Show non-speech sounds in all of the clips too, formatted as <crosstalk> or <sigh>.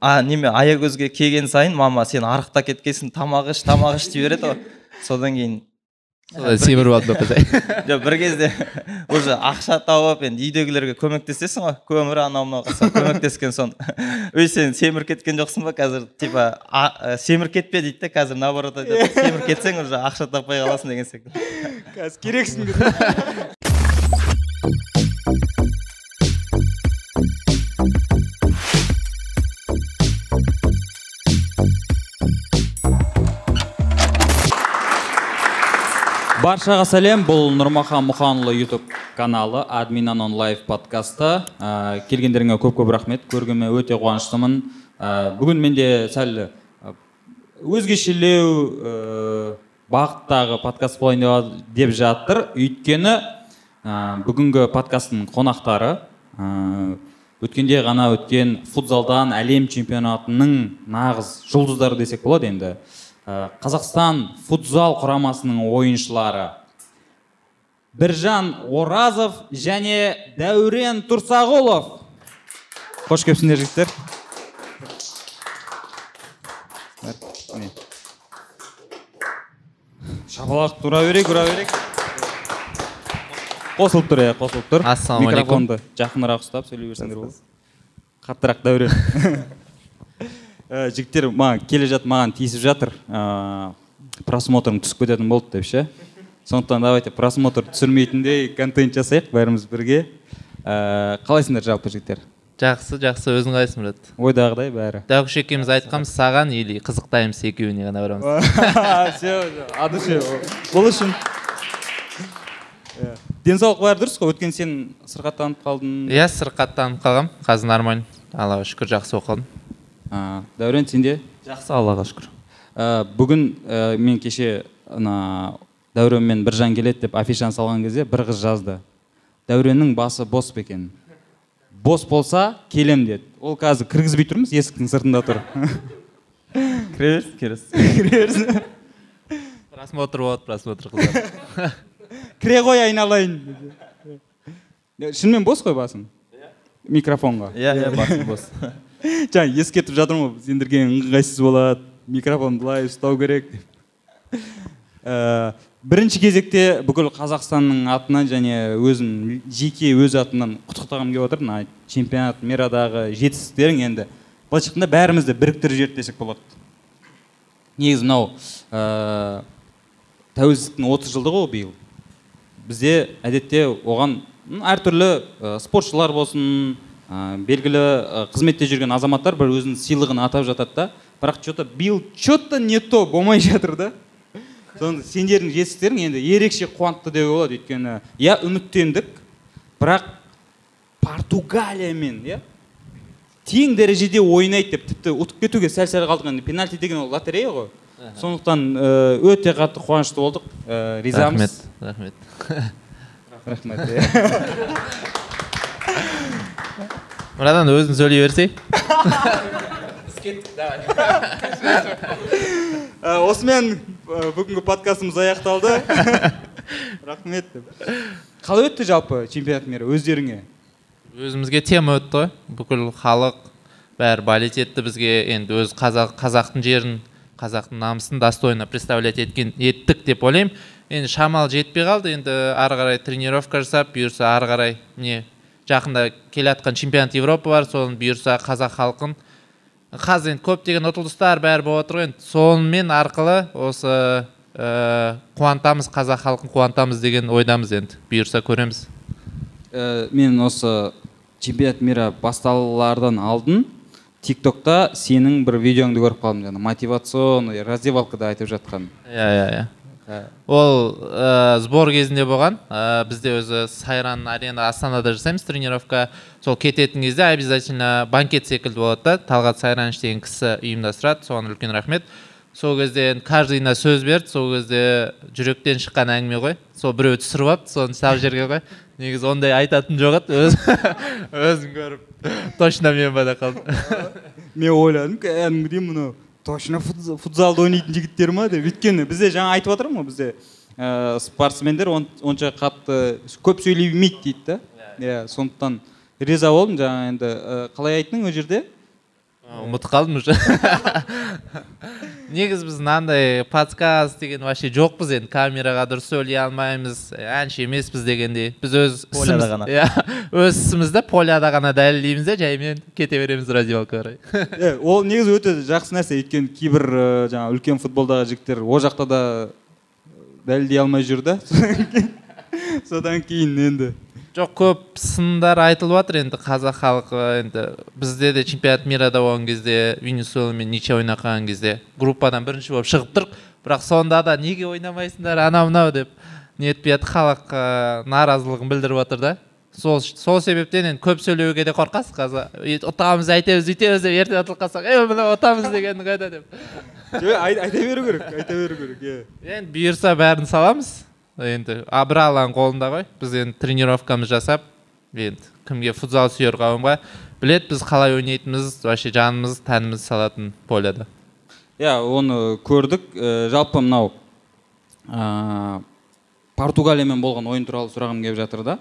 а неме аягөзге келген сайын мама сен арықта кеткенсің тамақ іш тамақ іш дей береді ғой. Содан кейін. Семіріп алды ма жоқ бір кезде уже ақша тауып енді үйдегілерге көмектесесің ғой. Көмір анау мынау қылсаң көмектескен соң. <laughs> Өй сен семіріп кеткен жоқсың ба қазір? Типа семіріп кетпе дейді да қазір наоборот айтады. <laughs> Семіріп кетсең уже ақша таппай қаласың деген секілді. Қазір керексің баршаға сәлем. Бұл нұрмахан мұханұлы ютуб каналы админ анон подкасты. Ә, келгендеріңе көп көп рахмет. Көргеніме өте қуаныштымын. Ә, бүгін менде сәл өзгешелеу ә, бағыттағы подкаст болайын деп жатыр. Өйткені ә, бүгінгі подкасттың қонақтары ә, өткенде ғана өткен футзалдан әлем чемпионатының нағыз жұлдыздары десек болады енді. Қазақстан футзал құрамасының ойыншылары біржан оразов және дәурен тұрсағұлов. Қош келіпсіңдер жігіттер. Шапалақ тұра берейік ұра берейік. Қосылып тұр иә қосылып тұр. Ассалаумағалейкум микрофонды жақынырақ ұстап сөйлей берсеңдер болады қаттырақ дәурен. Ә, жігіттер маған келе жатып маған тиісіп жатыр. Ә, просмотрың түсіп кететін болды деп ше. Сондықтан давайте просмотр түсірмейтіндей контент жасайық бәріміз бірге. Ә, қалайсыңдар жалпы жігіттер? Жақсы жақсы. Өзің қалайсың брат? Ойдағыдай бәрі. Дәуіш екеуміз айтқанбыз саған или қызықтаймыз екеуіне ғана барамыз. Все от души бұл үшін. Денсаулық бәрі дұрыс қой. Өткен сен сырқаттанып қалдың. Иә сырқаттанып қалғанмын қазір нормально. Аллаға шүкір жақсы ә, дәурен сенде жақсы аллаға шүкір. Ә, бүгін ә, мен кеше ана дәуренмен біржан келеді деп афишаны салған кезде бір қыз жазды. Дәуреннің басы бос па екен? Бос болса келем деді. Ол қазір кіргізбей тұрмыз есіктің сыртында тұр. <laughs> Кіре берсін <laughs> кіре берсін. Просмотр болады просмотр қыздар <laughs> кіре ғой айналайын. Шынымен бос қой басың? Микрофонға. Иә иә басым бос. <laughs> жаңа ескертіп жатырмын ғой сендерге ыңғайсыз болады микрофонды былай ұстау керек. Деп <laughs> ә, бірінші кезекте бүкіл қазақстанның атынан және өзім жеке өз атымнан құттықтағым келіп отыр. Мына чемпионат мерадағы жетістіктерің енді былайша айтқанда бәрімізді біріктіріп жіберді десек болады. Негізі мынау ә, тәуелсіздіктің отыз жылдығы ғой биыл. Бізде әдетте оған әртүрлі ә, спортшылар болсын ә, белгілі ә, қызметте жүрген азаматтар бір өзінің сыйлығын атап жатады да. Бірақ че то биыл че то не то болмай жатыр да. Соны сендердің жетістіктерің енді ерекше қуантты деуге болады. Өйткені иә үміттендік бірақ португалиямен иә тең дәрежеде ойнайды деп тіпті ұтып кетуге сәл сәл қалдық. Енді пенальти деген ол лотерея ғой. Сондықтан өте қатты қуанышты болдық. Ә, ризамыз. Рахмет рахмет. Рахмет <laughs> мынадан өзің сөйлей берсей осымен бүгінгі подкастымыз аяқталды рахмет деп қалай өтті жалпы чемпионат мира өздеріңе өзімізге тема өтті ғой бүкіл халық бәрі болеть етті бізге енді өз қазақ қазақтың жерін қазақтың намысын достойно представлять еткен еттік деп ойлаймын енді шамалы жетпей қалды енді ары қарай тренировка жасап бұйырса ары қарай не жақында келе жатқан чемпионат европа бар соны бұйырса қазақ халқын. Қазір енді көптеген ұтылыстар бәрі болып жатыр ғой енді. Сонымен арқылы осы ә, қуантамыз қазақ халқын қуантамыз деген ойдамыз енді. Бұйырса көреміз. Ә, мен осы чемпионат мира басталардан алдын тик токта сенің бір видеоңды көріп қалдым жаңағы мотивационный раздевалкада айтып жатқан. Иә иә иә. Ол ә, сбор кезінде болған. Ә, бізде өзі сайран арена астанада жасаймыз тренировка. Сол кететін кезде обязательно банкет секілді болады да. Талғат сайраныч деген кісі ұйымдастырады соған үлкен рахмет. Сол кезде каждыйына сөз берді. Сол кезде жүректен шыққан әңгіме ғой. Сол біреу түсіріп алыпты соны салып жіберген ғой негізі ондай айтатын жоқ еді. Өз, <laughs> өзім көріп. Точно мен ба деп қалдым. <laughs> Мен ойладым кәдімгідей мынау точно футзалды ойнайтын жігіттер ма деп. Өйткені бізде жаңа айтып жатырмын ғой бізде ә, спортсмендер он, онша қатты көп сөйлей бермейді дейді да. Иә сондықтан риза болдым. Жаңа енді ә, қалай айттың ол жерде? Ұмытып қалдым уже негізі біз мынандай подкаст деген вообще жоқпыз енді камераға дұрыс сөйлей алмаймыз әнші емеспіз дегендей біз өз Поляда ісіміз- ғана. иә өз ісімізді поляда ғана дәлелдейміз де жаймен кете береміз раздевалкаға қарай <laughs> Е, ол негізі өте жақсы нәрсе өйткені кейбір жаңағы үлкен футболдағы жігіттер ол жақта да дәлелдей алмай жүр да? <laughs> Содан кейін енді. Жоқ көп сындар айтылып жатыр енді қазақ халқы енді бізде де чемпионат мирада болған кезде венесуэламен ниче ойнап қалған кезде группадан бірінші болып шығып тұрық бірақ сонда да неге ойнамайсыңдар анау мынау деп нетпей жатыр халық наразылығын білдіріп жатыр да. Сол сол себептен енді көп сөйлеуге де қорқасыз қазір «Е, ұтамыз әйтеміз өйтеміз деп ертең ұтылып қалсақ е мына ұтамыз дегенің қайда деп. Жоқ, ай- айта беру керек айта беру керек иә енді бұйырса бәрін саламыз. Енді а бір алланың қолында ғой. Біз енді тренировкамыз жасап енді кімге футзал сүйер қауымға білет біз қалай ойнайтынымыз вообще жанымыз тәніміз салатын поляда. Иә оны көрдік. Ә, жалпы мынау ә, португалиямен болған ойын туралы сұрағым келіп жатыр да.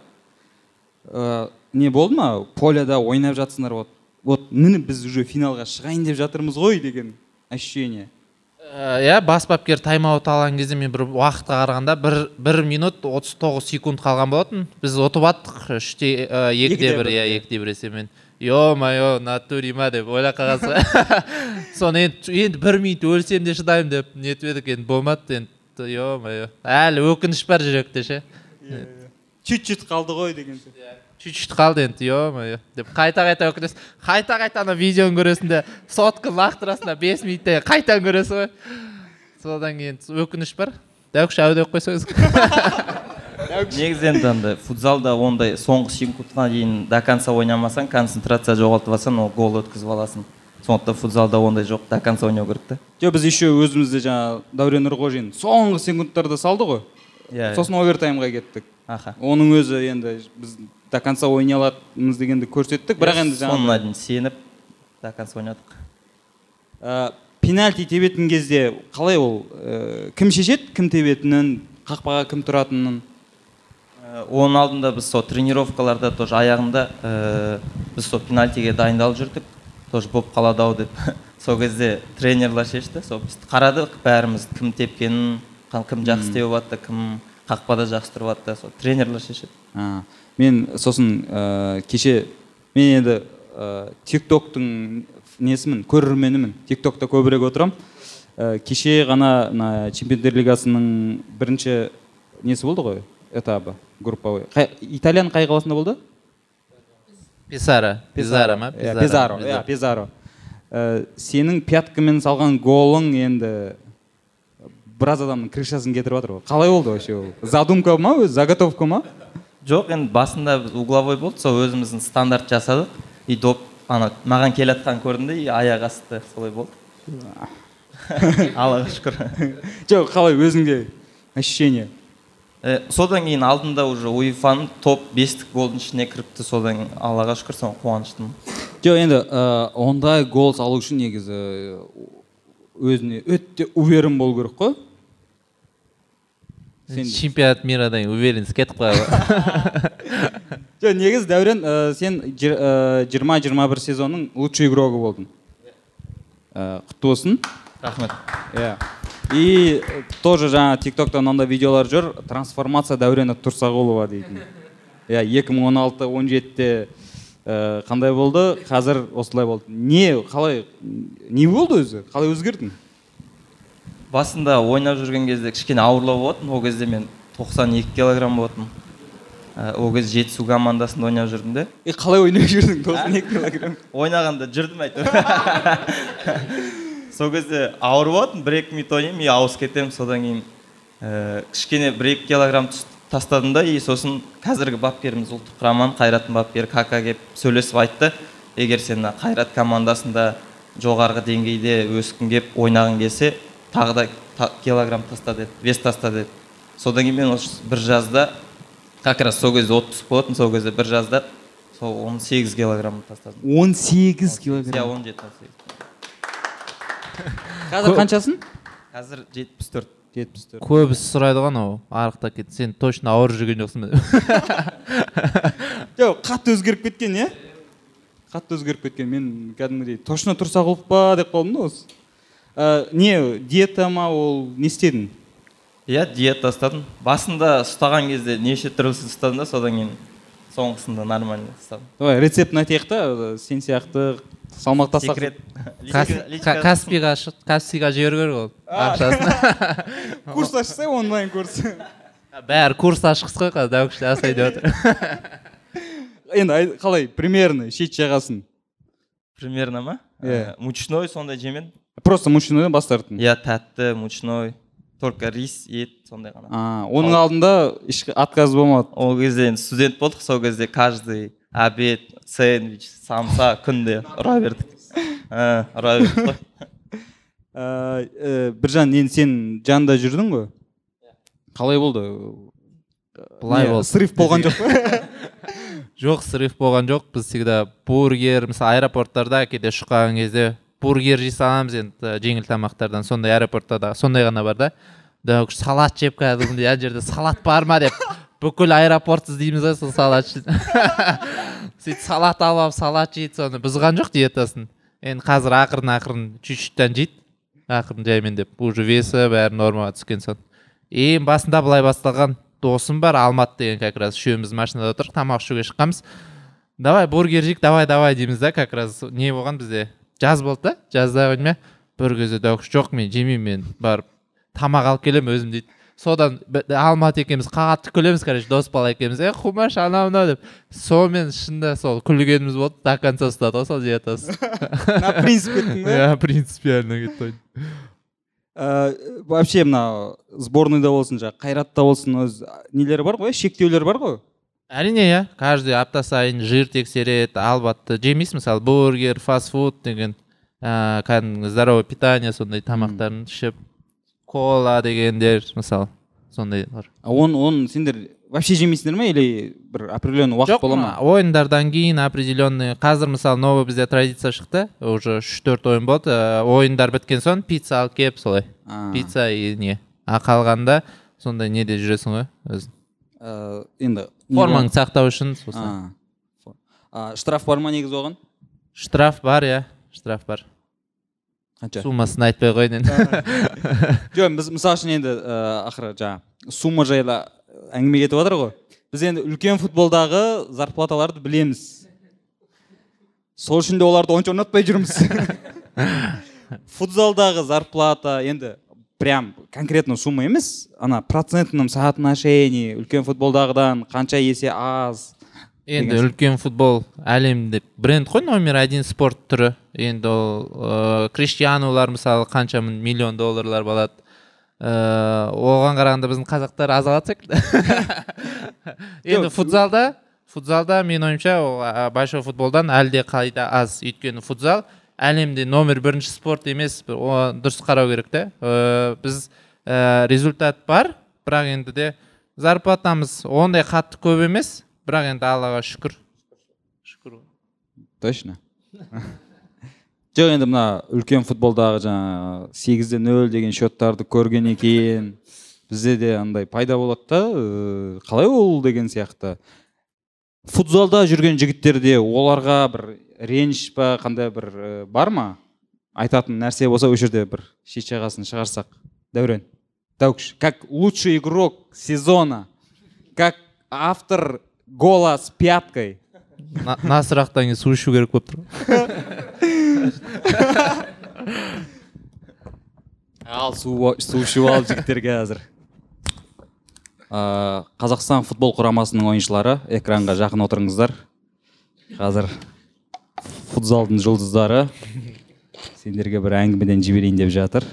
Ә, не болды ма? Поляда ойнап жатсыңдар вот вот міне біз уже финалға шығайын деп жатырмыз ғой деген ощущение. Иә бас бапкер тайм аут алған кезде мен бір уақытқа қарағанда бір, бір минут 39 секунд қалған болатын. Біз ұтып жаттық үште ә, екіде Екіде бір иә иә. екіде бір есебімен е мое натуре ма деп ойлап қалғансың <laughs> соны енді енді бір минут өлсем де шыдаймын деп нетіп едік енді болмады енді е мое әлі өкініш бар жүректе ше. Чуть чуть қалды ғой деген сияқты. Чуть чуть қалды енді е мое деп қайта қайта өкінесің қайта қайта ана видеоны көресің де сотканы лақтырасың да бес минутта қайтадан көресің ғой содан кейін өкініш бар. Дәуіш әу деп қойсаңыз <laughs> негізі енді андай футзалда ондай соңғы секундқа дейін до конца ойнамасаң концентрация жоғалтып алсаң ол гол өткізіп аласың. Сондықтан футзалда ондай жоқ до конца ойнау керек та. Жоқ біз еще өзімізде жаңағы дәурен нұрғожин соңғы секундтарда салды ғой. Иә. Сосын овертаймға кеттік. Аха. Оның өзі енді біз до конца ойнай алатынымыз дегенді көрсеттік бірақ енді соңына жаңағы дейін сеніп до конца ойнадық ә, пенальти тебетін кезде қалай ол ә, кім шешеді кім тебетінін қақпаға кім тұратынын Ә, оның алдында біз сол тренировкаларда тоже аяғында ә, біз сол пенальтиге дайындалып жүрдік тоже болып қалады ау деп сол кезде тренерлар шешті сол біз қарадық бәріміз кім тепкенін кім жақсы теуіп жатты кім қақпада жақсы тұрып жатты сол тренерлар шешеді мен сосын ә, кеше мен енді ә, тик токтың несімін көрерменімін тик токта көбірек отырамын ә, кеше ғана мына чемпиондар лигасының бірінші несі болды ғой? Этабы групповой. Қай, италияның қай қаласында болды? Писара пизара ма? Иә, пезаро иә пезаро Ә, сенің пяткамен салған голың енді біраз адамның крышасын кетіріп жатыр ғой. Қалай болды вообще ол? Задумка ма өзі? Заготовка ма? Жоқ енді басында біз угловой болды сол өзіміздің стандарт жасадық. И доп ана маған келатқанын көрдім де и аяқ асты солай болды. <laughs> Аллаға шүкір. <laughs> Жоқ қалай өзіңде ощущение? Э, содан кейін алдында уже уефаның топ бестік голдың ішіне кіріпті содан аллаға шүкір соған қуаныштымын. Жоқ енді ә, ондай гол салу үшін негізі өзіне өте уверен болу керек қой. Сен- чемпионат мирадан кейін уверенность кетіп қалды <laughs> жоқ негізі дәурен ә, сен ә, жиырма жиырма бір сезонның лучший игрогі болдың. Ә, құтты болсын. Рахмет. Иә. И э, тоже жаңа тик токта мынандай видеолар жүр. Трансформация дәурена тұрсағұлова дейтін. Иә екі мың он алты он жетіде қандай болды? Қазір осылай болды. Не қалай не болды өзі? Қалай өзгердің? Басында ойнап жүрген кезде кішкене ауырлау болатын. Ол кезде мен 92 килограмм болатынмын Ә, ол кезде жетісу командасында ойнап жүрдім де. И қалай ойнап жүрдің? Тоқсан екі килограмм. Ойнағанда жүрдім әйтеуір <laughs> сол кезде ауыр болатын. Бір екі минут ойнаймын и ауысып кетемін. Содан кейін ә, кішкене бір екі килограмм тастадым да и сосын қазіргі бапкеріміз ұлттық құраманың қайраттың бапкері кака келіп сөйлесіп айтты. Егер сен қайрат командасында жоғарғы деңгейде өскің келіп ойнағың келсе тағы да та- килограмм таста деді вес таста деді содан кейін мен осы бір жазда как раз сол кезде отпуск болатын сол кезде бір жазда сол он сегіз килограмм тастадым. Он сегіз иә килограмм. Он жеті он сегіз. <laughs> Қазір қаншасың? Қазір жетпіс төрт. Жетпіс төрт. Көбісі сұрайды ғой анау арықта кет сен точно ауырып жүрген жоқсың ба деп. <laughs> Жоқ қатты өзгеріп кеткен иә? Қатты өзгеріп кеткен. Мен кәдімгідей точно тұрсақұлов па? деп қалдым да осы. Ә, не диета ма ол не істедің? Иә диета ұстадым. Басында ұстаған кезде неше түрлісін ұстадым да содан кейін соңғысында нормально ұстадым. Давай рецептін айтайық та ә, сен сияқты салмақ тастақ каспиға каспиға жіберу керек ол ақшасын. <laughs> Курс ашса онлайн курс. Бәрі курс ашқысы ғой қазір дәуіш жасай деп жатыр <laughs> енді ай- қалай примерно шет жағасын? Примерно ма? Иә. Ә, мучной сондай жемедім. Просто мужчинадан бас тарттың иә тәтті мучной только рис ет сондай ғана. А, оның алдында еш отказ болмады. Ол кезде енді студент болдық сол кезде каждый обед сэндвич самса күнде ұра бердік. Ұра бердік қой. <laughs> Ә, біржан енді сен жанында жүрдің ғой? Қалай болды? Былай болды. Срыв болған жоқ па? <laughs> Жоқ срыв болған жоқ. Біз всегда бургер мысалы аэропорттарда кейде ұшқан кезде бургер жей саламыз енді жеңіл тамақтардан. Сондай аэропортта сондай ғана бар да. Дәуіш салат жеп кәдімгідей ана жерде салат бар ма деп. Бүкіл аэропорт іздейміз ғой сол салат үшін <laughs> сөйтіп салат алып алып салат жейді соны. Бұзған жоқ диетасын. Енді қазір ақырын ақырын чуть чуттан жейді. Ақырын жаймендеп уже весі бәрі нормаға түскен соң. Ең басында былай басталған досым бар алмат деген как раз үшеуміз машинада отырдық тамақ ішуге шыққанбыз. Давай бургер жейік давай давай дейміз да как раз не болған бізде? Жаз болды да? Жазда ме бір кезде дәуіш жоқ мен жемеймін мен барып тамақ алып келемін өзім дейді. Содан б- алмат екеуміз қатты күлеміз короче дос бала екеуміз е қумаш анау мынау деп. Сонымен шынында сол күлгеніміз болды до конца ұстады ғой сол диетасы. <laughs> На принцип кеттің иә принципиально кетті Ә, вообще мына сборныйда болсын жаңағы қайратта болсын өз нелері бар ғой шектеулер бар ғой? Әрине иә каждый апта сайын жир тексереді албатты жемейсің мысалы бургер фастфуд деген ә, кәдімгі здоровое питание сондай тамақтарын ішіп кола дегендер мысалы сондай бар. А оны оны сендер вообще жемейсіңдер ма или бір определенный уақыт бола ма? ойындардан кейін определенный қазір мысалы новый бізде традиция шықты уже үш төрт ойын болды ә, ойындар біткен соң пицца алып келіп солай. А, пицца и не а қалғанда сондай неде жүресің ғой өзің? Ә, енді формаңды сақтау үшін сосын штраф бар ма негізі оған? Штраф бар иә. Штраф бар. Қанша? Суммасын айтпай ақ қояйын енді. <laughs> Жоқ біз мысалы үшін енді ақыры жаңағы сумма жайлы әңгіме кетіп жатыр ғой. Біз енді үлкен футболдағы зарплаталарды білеміз. Сол үшін де оларды онша ұнатпай жүрміз. <laughs> Футзалдағы зарплата енді прям конкретно сумма емес. Ана процентном соотношении үлкен футболдағыдан қанша есе аз. Енді үлкен футбол әлемде бренд қой номер один спорт түрі. Енді ол ыыы криштианулар мысалы қанша миллион долларлар болады. Ыыы оған қарағанда біздің қазақтар аз алады секілді. <laughs> Енді футзалда футзалда менің ойымша ол большой футболдан әлде қайда аз өйткені футзал әлемде номер бірінші спорт емес. О дұрыс қарау керек та ыыы біз ә, результат бар бірақ енді де зарплатамыз ондай қатты көп емес бірақ енді аллаға шүкір. Шүкір точно. Жоқ енді мына үлкен футболдағы жаңағы сегізде нөл деген счеттарды көргеннен кейін бізде де андай пайда болады да қалай ол деген сияқты. Футзалда жүрген жігіттерде оларға бір реніш па қандай бір бар ма? Айтатын нәрсе болса осы жерде бір шет жағасын шығарсақ. Дәурен. Как лучший игрок сезона как автор гола с пяткой. На- мына сұрақтан кейін су ішу керек болып тұр ал су ішіп алып жігіттер қазір. Қазақстан футбол құрамасының ойыншылары экранға жақын отырыңыздар. Қазір футзалдың жұлдыздары. Сендерге бір әңгімеден жіберейін деп жатыр.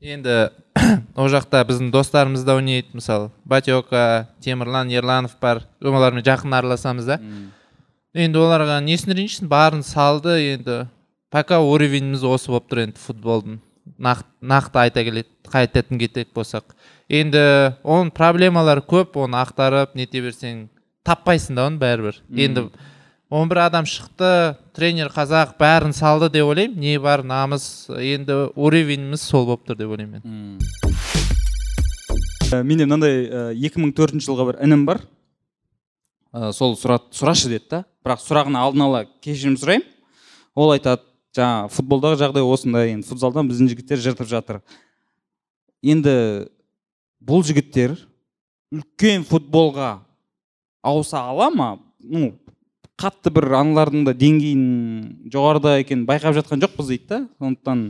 Енді <coughs> ол жақта біздің достарымыз да ойнайды мысалы. Батека темірлан ерланов бар. Олармен жақын араласамыз да. Енді оларға несін ренжисің барын салды енді пока уровеніміз осы болып тұр енді футболдың. Нақты, нақты айта келет айтатын кетек болсақ. Енді оның проблемалары көп оны ақтарып нете берсең таппайсың да оны бәрібір. Енді он бір адам шықты тренер қазақ бәрін салды деп ойлаймын. Не бар намыс енді уровеніміз сол болып тұр деп ойлаймын мен. Ә, менде мынандай ә, 2004 жылғы бір інім бар. Ә, сол сұра, сұрашы деді да. Бірақ сұрағына алдын ала кешірім сұраймын. Ол айтады жаңа футболдағы жағдай осындай енді футзалдан біздің жігіттер жыртып жатыр енді бұл жігіттер үлкен футболға ауыса ала ма? Ну қатты бір аналардың да деңгейін жоғарыда екенін байқап жатқан жоқпыз дейді да. Сондықтан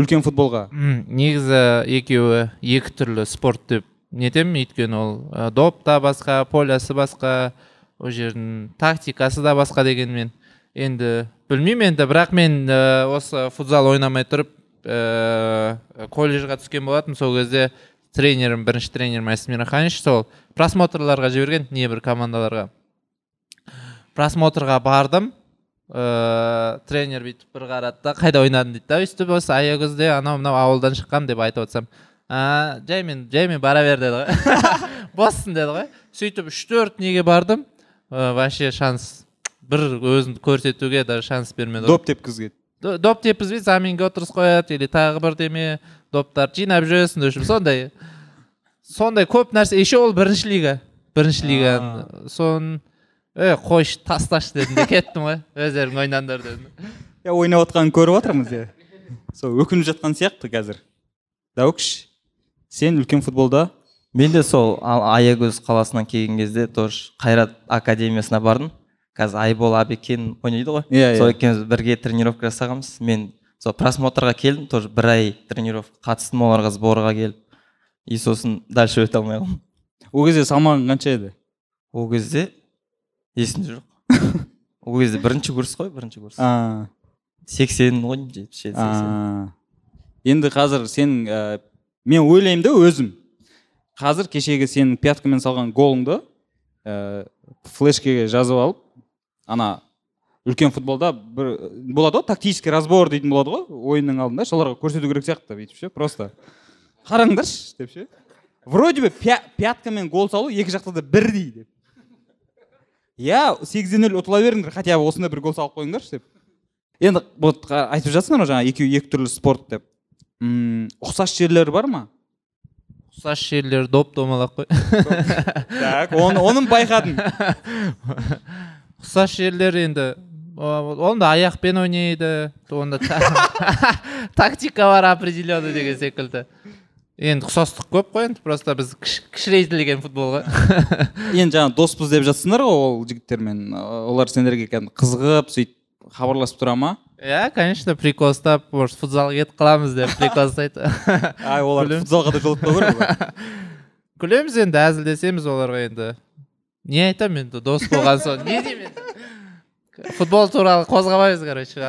үлкен футболға. М, негізі екеуі екі түрлі спорт деп нетемін өйткені ол ә, доп та басқа полясы басқа ол жердің тактикасы да басқа дегенмен. Енді білмеймін енді бірақ мен ә, осы футзал ойнамай тұрып ә, колледжға түскен болатынмын. Сол кезде тренерім бірінші тренерім әсем мираханович сол просмотрларға жіберген небір командаларға. Просмотрға бардым. Ыыы тренер бүйтіп бір қарады да қайда ойнадың? дейді да өйстіп осы аягөзде анау мынау ауылдан шыққанмын деп айтып отырсам. А жаймен жаймен бара бер деді ғой. <laughs> Боссың деді ғой. Сөйтіп үш төрт неге бардым? Ә, вообще шанс бір өзімді көрсетуге даже шанс бермеді доп тепкізуге Д- доп тепкізбей заменге отырғызып қояды или тағы бірдеме доптарды жинап жүресің в общем сондай сондай көп нәрсе. Еще ол бірінші лига. Бірінші лига соны е қойшы тасташы дедім де кеттім ғой өздерің ойнаңдар дедім иә ойнап жатқанын көріп жатырмыз иә сол өкініп жатқан сияқты қазір дәуікш сен үлкен футболда мен де сол аягөз қаласынан келген кезде тоже қайрат академиясына бардым қазір айбол абекен ойнайды ғой Иә, иә. сол екеуміз бірге тренировка жасағанбыз мен сол просмотрға келдім тоже бір ай тренировка қатыстым оларға сборға келіп и сосын дальше өте алмай қалдым ол кезде салмағың қанша еді ол кезде есімде жоқ. <laughs> Ол кезде бірінші курс қой бірінші курс. Сексен ғой жетпіс жеті сексен. Енді қазір сен ә, мен ойлаймын да өзім. Қазір кешегі сенің пяткамен салған голыңды ә, флешкеге жазып алып ана үлкен футболда бір болады ғой тактический разбор дейтін болады ғой ойынның алдында. Соларға көрсету керек сияқты бүйтіп ше просто. Қараңдаршы деп ше. Вроде бы пя- пяткамен гол салу екі жақта да бірдей деп. Иә сегізде нөл ұтыла беріңдер хотя бы осындай бір гол салып қойыңдаршы деп. Енді вот айтып жатсыңдар ғой жаңағы екеуі екі түрлі спорт деп. М, ұқсас жерлері бар ма? Ұқсас жерлері доп домалақ қой. <laughs> Так оны оның байқадым <laughs> ұқсас жерлер енді о- оны да аяқпен ойнайды онда та- <laughs> тактика бар определенный деген секілді. Енді ұқсастық көп қой енді просто біз кіш- кішірейтілген футбол ғой. <laughs> Енді жаңа доспыз деп жатсыңдар ғой ол жігіттермен олар сендерге кәдімгі қызығып сөйтіп хабарласып тұра ма? Иә конечно прикол ұстап может футзалға кетіп қаламыз деп прикол ұстайды. <laughs> Ай олар футзалға да жолатпау керек <laughs> күлеміз енді әзілдесеміз оларға енді. Не айтамын енді дос болған соң. Не деймін. Енді футбол туралы қозғамаймыз короче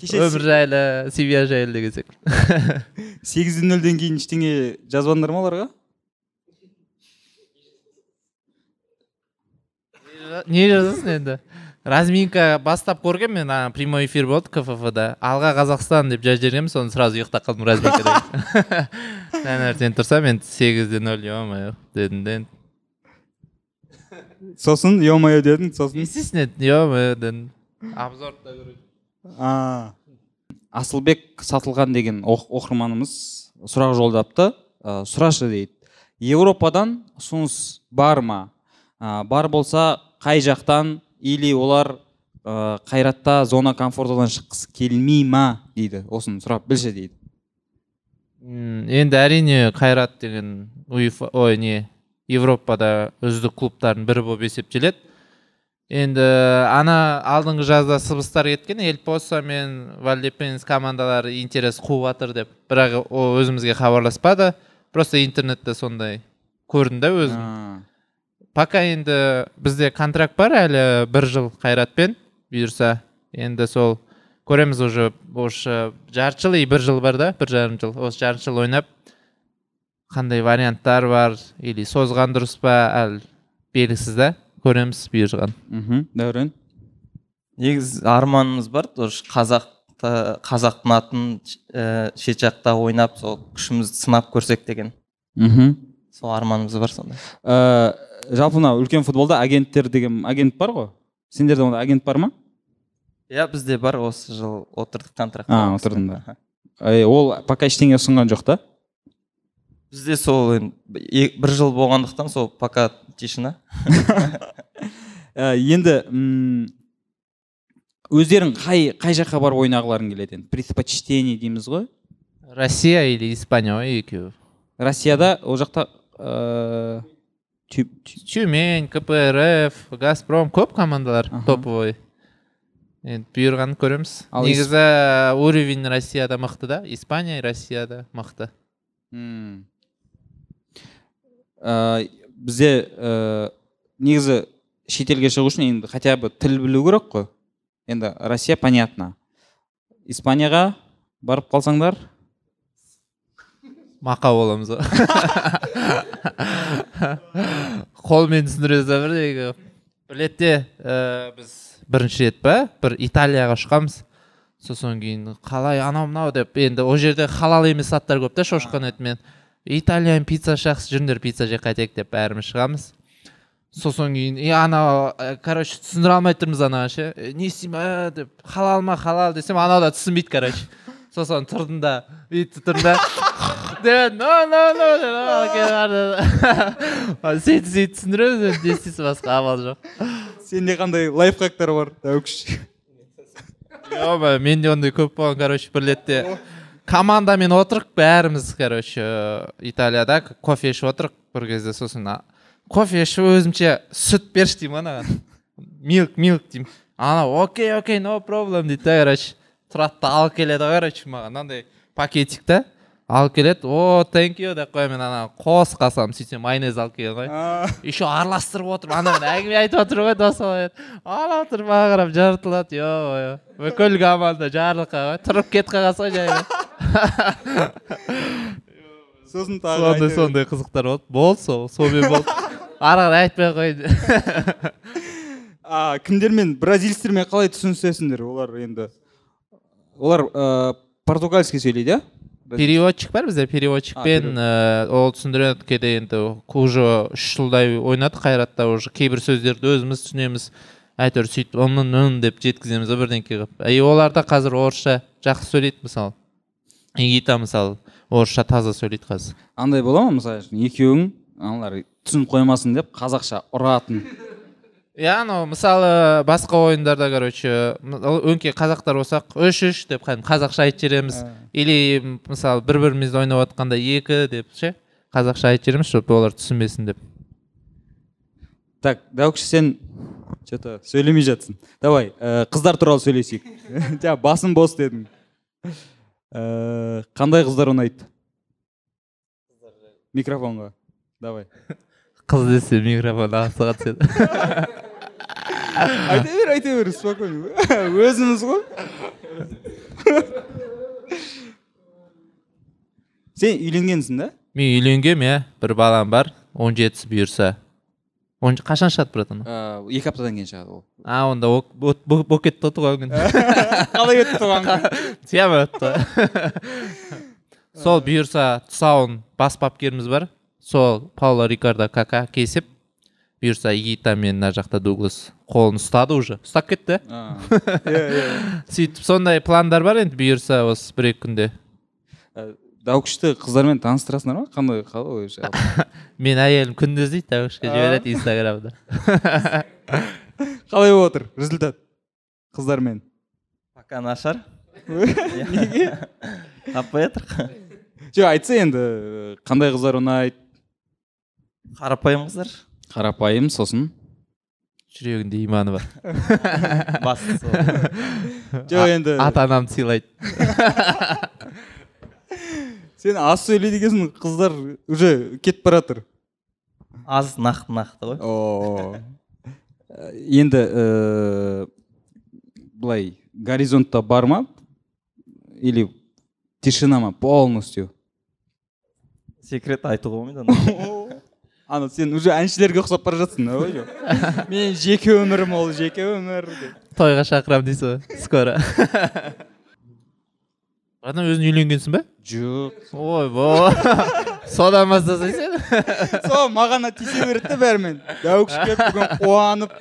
Кеше өмір жайлы семья жайлы деген секілді <laughs> сегізде нөлден кейін ештеңе жазбадыңдар ма оларға? Не жазасың енді? Разминка бастап көргенмін мен ана прямой эфир болды кфф да алға қазақстан деп жазып жібергенмін соны сразу ұйықтап қалдым разминкада <laughs> таңертең тұрсам енді сегізде нөл е мое дедім де. Енді сосын е мое дедің сосын. Естественно е мое дедім. Обзорды да А. асылбек сатылған деген оқ- оқырманымыз сұрақ жолдапты. Ә, сұрашы дейді. Еуропадан ұсыныс бар ма? Ә, бар болса қай жақтан? Или олар ә, қайратта зона комфортадан шыққысы келмей ма? дейді осыны сұрап білші дейді. Енді әрине қайрат деген уефа ой не европада үздік клубтардың бірі болып есептеледі. Енді ана алдыңғы жазда сыбыстар кеткен эльпоса мен вальдепенс командалары интерес қуып жатыр деп бірақ ол өзімізге хабарласпады просто интернетте сондай көрдім да өзім пока енді бізде контракт бар әлі бір жыл қайратпен бұйырса енді сол көреміз уже осы жарты жыл и бір жыл бар да бір жарым жыл осы жарты жыл ойнап қандай варианттар бар или созған дұрыс па әлі белгісіз да көреміз бұйырған. Мхм дәурен? Негізі арманымыз бар тоже қазақта қазақтың атын ә, шет жақта ойнап сол күшімізді сынап көрсек деген. Мхм. Сол арманымыз бар сондай ә, жалпы мына үлкен футболда агенттер деген агент бар ғой. Сендерде онда агент бар ма? Иә бізде бар осы жыл отырдық контракт А, отырдыңдар. Ай, ол пока ештеңе ұсынған жоқ та? Бізде сол енді бір жыл болғандықтан сол пока тишина. Ә, <laughs> енді м, өздерің қай қай жаққа барып ойнағыларың келеді енді? Предпочтение дейміз ғой. Россия или испания ғой екеуі. Россияда ол жақта тю- тюмень кпрф газпром көп командалар Аха. топовый. Енді бұйырғанын көреміз. Негізі уровень россияда мықты да испания россияда мықты. М. Бізде ә, негізі шетелге шығу үшін енді хотя бы тіл білу керек қой. Енді россия понятно. Испанияға барып қалсаңдар. Мақа боламыз қолмен түсіндіре салбырдегі бір ретте ә, біз бірінші рет па бір италияға ұшқанбыз сосын кейін қалай анау мынау деп енді ол жерде халал емес заттар көп та шошқан етімен итальян пицца жақсы жүріңдер пицца жеп қайтайық деп бәріміз шығамыз сосын кейін и анау ә, короче түсіндіре алмай тұрмыз анаған ше «Е, не істеймін деп халал ма халал десем анау да түсінбейді короче. Сосын тұрдым да бүйтіп тұрдым да сөйтіп сөйтіп түсіндіреміз енді не істейсің басқа амал жоқ сенде қандай лайфхактар бар Ема, менде ондай көп болған короче бір ретте командамен отырық бәріміз короче италияда кофе ішіп отырық бір кезде сосын кофе ішіп өзімше сүт берші деймін анаған. Милк милк деймін. Ана окей окей no problem дейді да короче. Тұрады да алып келеді ғой короче маған мынандай пакетик та алып келеді о thank you деп қоямын мен ана қос қасам сөйтсем майонез алып келген ғой. Еще араластырып отырып анаумен әңгіме айтып отыр ғой досым ана отырып маған қарап жыртылады е бүкіл команда жарылқаған ғой тұрып кетіп қалғансың ғой жай сосын тағы сондай сондай қызықтар болды болды сол сонымен болды. Ары қарай айтпай ақ қояйын. Кімдермен бразильецтермен қалай түсінісесіңдер? Олар енді олар ә, португальский сөйлейді иә переводчик бар бізде переводчикпен ол түсіндіреді кейде енді уже үш жылдай ойнадық қайратта уже кейбір сөздерді өзіміз түсінеміз. Әйтеуір сөйтіп ым деп жеткіземіз ғой бірдеңке қылып. И олар да қазір орысша жақсы сөйлейді мысалы. Игита мысалы орысша таза сөйлейді қазір. Андай бола ма мысалы үшін екеуің аналар түсініп қоймасын деп қазақша ұратын? Иә анау мысалы басқа ойындарда короче өңкей қазақтар болсақ үш үш деп кәдімгі қазақша айтып жібереміз. Или м, мысалы бір бірімізді ойнап жатқанда екі деп ше? Қазақша айтып жібереміз чтобы олар түсінбесін деп. Так дәукіш сен че то сөйлемей жатсың. Давай ә, қыздар туралы сөйлесейік. <laughs> Жаңа басым бос дедің. Ә, қандай қыздар ұнайды? Микрофонға. Давай. <laughs> Қыз десе микрофон асыға түседі <laughs> айта бер айта бер спокойно. <laughs> Өзіміз ғой. Сен үйленгенсің да? Мен үйленгенмін иә. Бір балам бар он жетісі бұйырса. Он қашан шығады братан Ә, екі аптадан кейін шығады ол. А онда болып кетті ғой <laughs> туған күн қалай өтті туған күн тема өтті сол бұйырса тұсауын бас бапкеріміз бар. Сол пауло рикардо кака кесіп бұйырса игита мен мына жақта дуглас қолын ұстады уже. Ұстап кетті. Иә иә <laughs> сөйтіп сондай пландар бар енді бұйырса осы бір екі күнде. Ә, дәукішті қыздармен таныстырасыңдар ма? Қандай қалай <laughs> мен әйелім күнде іздейді тәуішке жібереді инстаграмда. <laughs> Қалай болып отыр результат қыздармен? Пока нашар. Неге? <laughs> Таппай жатырық жоқ айтса енді қандай қыздар ұнайды қарапайым қыздар. Қарапайым сосын. Жүрегінде иманы бар. Бастысы. Жоқ енді ата анамды сыйлайды. Сен аз сөйлейді екенсің қыздар уже кетіп бара жатыр. аз нақты нақты ғой. О. енді ііі былай горизонтта бар ма? Или тишина ма? Полностью. Секрет айтуға болмайды оны <laughs> ана сен уже әншілерге ұқсап бара жатсың ой жоқ. <laughs> Мен жеке өмірім ол жеке өмір. Тойға шақырамын дейсіз ғой скоро. <laughs> братан өзің үйленгенсің ба жоқ ойбой содан бастасай сен сол маған тиісе береді да бәрімен дәукіш келіп бүгін қуанып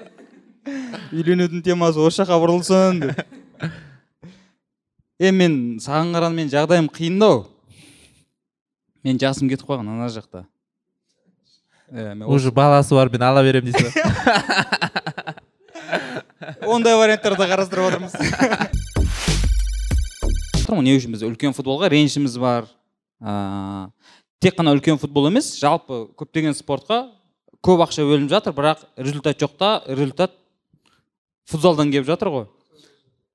үйленудің темасы осы жаққа бұрылсын деп е мен саған қарағанда менің жағдайым қиындау мен жасым кетіп қалған ана жақта Иә, мен уже баласы бар мен ала беремін дейсіз ғой ондай варианттарды да қарастырып отырмыз тұрмын не үшін біз үлкен футболға ренішіміз бар. Ыыы тек қана үлкен футбол емес жалпы көптеген спортқа көп ақша бөлініп жатыр бірақ результат жоқ та результат футзалдан келіп жатыр ғой.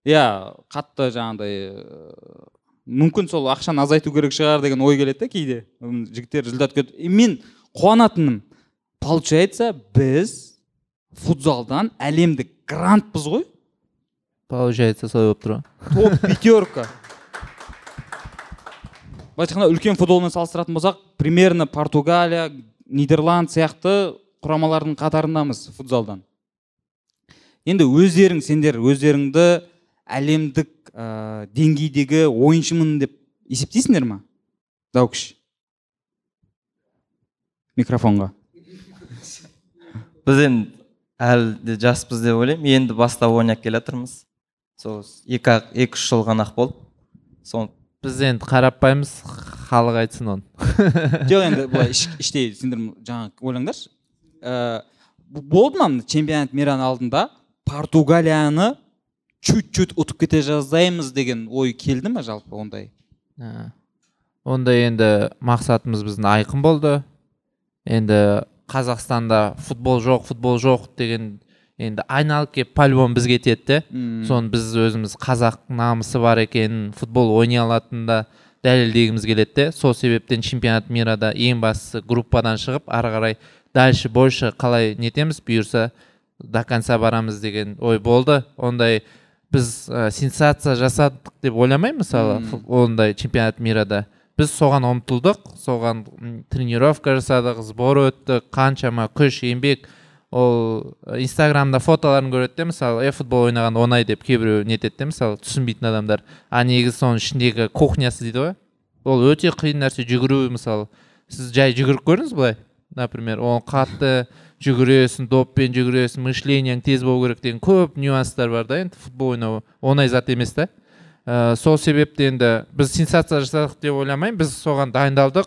Иә қатты жаңағыдай ыыы, мүмкін сол ақшаны азайту керек шығар деген ой келеді да кейде. Жігіттер результат и мен қуанатыным получается біз футзалдан әлемдік грантпыз ғой. Получается солай болып тұр ғой. Топ пятерка. Былайша айтқанда үлкен футболмен салыстыратын болсақ примерно португалия нидерланд сияқты құрамалардың қатарындамыз футзалдан. Енді өздерің сендер өздеріңді әлемдік ә, деңгейдегі ойыншымын деп есептейсіңдер ма? Даукіш микрофонға. Біз енді әлі де жаспыз деп ойлаймын. Енді бастап ойнап келе жатырмыз. Сол екі екі үш жыл ғана ақ болды сол біз енді қарапаймыз халық айтсын оны. <laughs> Жоқ енді былай іш- іштей сендер жаңа ойлаңдаршы. Ә, болды ма чемпионат мираны алдында? Португалияны чуть чуть ұтып кете жаздаймыз деген ой келді ма жалпы ондай? Ә, онда енді мақсатымыз біздің айқын болды. Енді қазақстанда футбол жоқ футбол жоқ деген енді айналып келіп по любому бізге тиеді де. Соны біз өзіміз қазақ намысы бар екенін футбол ойнай алатынын да дәлелдегіміз келеді де. Сол себептен чемпионат мирада ең бастысы группадан шығып ары қарай дальше больше қалай нетеміз бұйырса до конца барамыз деген ой болды. Ондай біз ә, сенсация жасадық деп ойламаймын мысалы ондай чемпионат мирада. Біз соған ұмтылдық соған тренировка жасадық сбор өтті қаншама күш еңбек ол э, инстаграмда фотоларын көреді де мысалы е футбол ойнаған оңай деп кейбіреу нетеді де мысалы түсінбейтін адамдар. А негізі соның ішіндегі кухнясы дейді ғой. Ол өте қиын нәрсе жүгіру мысалы сіз жай жүгіріп көрдіңіз былай? Например оны қатты жүгіресің доппен жүгіресің мышлениең тез болу керек деген көп нюанстар бар да енді футбол ойнау. Оңай зат емес та. Ә, сол себепті енді біз сенсация жасадық деп ойламаймын. Біз соған дайындалдық.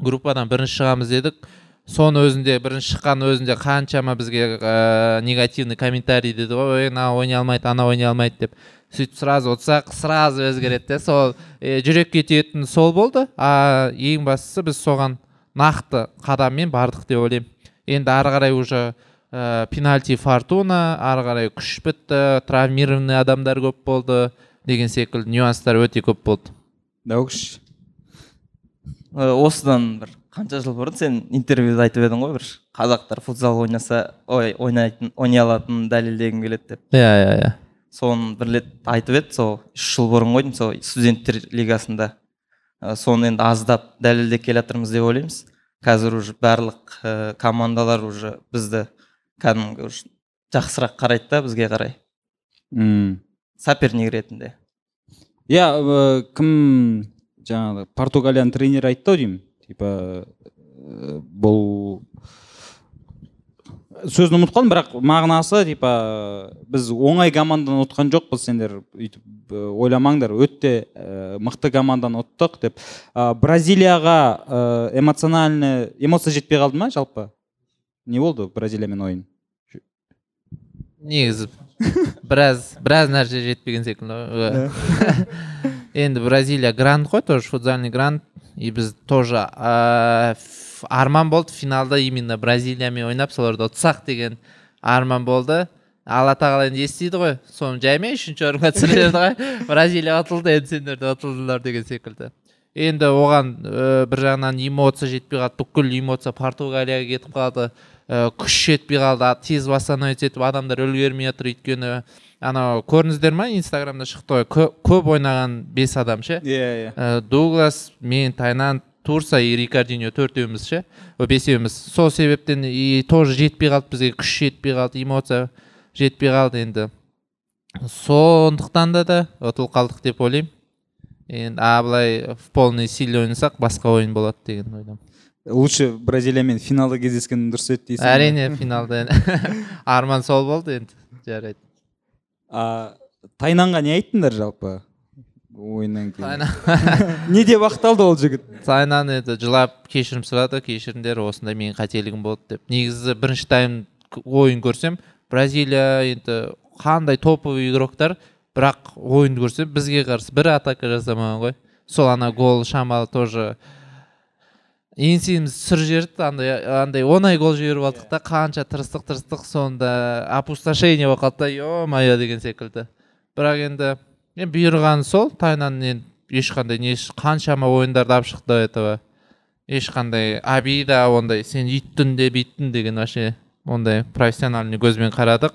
Группадан бірінші шығамыз дедік. Соның өзінде бірінші шыққан өзінде қаншама бізге ә, негативный комментарий деді ғой. Ой мына ойнай алмайды ана ойнай алмайды деп. Сөйтіп сразу ұтсақ сразу өзгереді де. Сол е, жүрекке тиетіні сол болды. А ең бастысы біз соған нақты қадаммен бардық деп ойлаймын. Енді ары қарай уже ә, пенальти фортуна ары қарай күш бітті травмированный адамдар көп болды деген секілді нюанстар өте көп болды. Даукіш Э, осыдан бір қанша жыл бұрын сен интервьюда айтып едің ғой бір қазақтар футзал ойнаса ой ойнайтын ойнай алатынын дәлелдегім келеді деп. Иә иә иә. Соны бір рет айтып еді сол үш жыл бұрын ғой деймін сол студенттер лигасында. Э, соны енді аздап дәлелдеп келе жатырмыз деп ойлаймыз. Қазір уже барлық ә, командалар уже бізді кәдімгі уже жақсырақ қарайды да бізге қарай. М. соперник ретінде. Иә ә, кім жаңағы португалияның тренері айтты ау деймін? Типа ә, бұл сөзін ұмытып қалдым бірақ мағынасы типа біз оңай командадан ұтқан жоқпыз сендер өйтіп ә, ойламаңдар. Өте ә, мықты команданы ұттық деп. Ә, бразилияға ә, эмоциональный эмоция жетпей қалды ма жалпы? Не болды бразилиямен ойын? Негізі біраз біраз нәрсе жетпеген секілді ғой. Енді бразилия грант қой тоже футзальный грант. И біз тоже ә, арман болды финалда именно бразилиямен ойнап соларды ұтсақ деген арман болды. Алла тағала енді естиді ғой? Соны жаймен үшінші орынға түсіре берді ғой. <laughs> Бразилия ұтылды енді сендер де ұтылдыңдар деген секілді. Енді оған ә, бір жағынан эмоция жетпей қалды. Бүкіл эмоция португалияға кетіп қалды. Күш жетпей қалды тез восстановить етіп адамдар үлгермей жатыр өйткені. Анау көрдіңіздер ма инстаграмда шықты ғой кө- көп ойнаған бес адам ше? Иә иә. Ә, дуглас мен тайнан турса и рикардиньо төртеуміз ше? Бесеуміз сол себептен и тоже жетпей қалды бізге күш жетпей қалды эмоция жетпей қалды енді. Сондықтан да да ұтылып қалдық деп ойлаймын. Енді а былай в полной силе ойнасақ басқа ойын болады деген ойдамын. Лучше бразилиямен финалда кездескен дұрыс еді дейсің әрине финалда <laughs> арман сол болды енді жарайды. А тайнанға не айттыңдар жалпы? Ойыннан кейін. <laughs> Не деп ақталды ол жігіт? Тайнан енді жылап кешірім сұрады кешіріңдер осындай менің қателігім болды деп. Негізі бірінші тайм ойын көрсем бразилия енді қандай топовый игроктар бірақ ойынды көрсе бізге қарсы бір атака жасамаған ғой. Сол ана гол шамалы тоже еңсеміз сүр жіберді андай андай оңай гол жіберіп алдық та қанша тырыстық тырыстық сонда опустошение болып қалды да е мое деген секілді. Бірақ енді енді бұйырғаны сол тайнан енді ешқандай не қаншама ойындарды алып шықты до этого. Ешқандай обида ондай сен үйттің де бүйттің деген вообще ондай профессиональный көзбен қарадық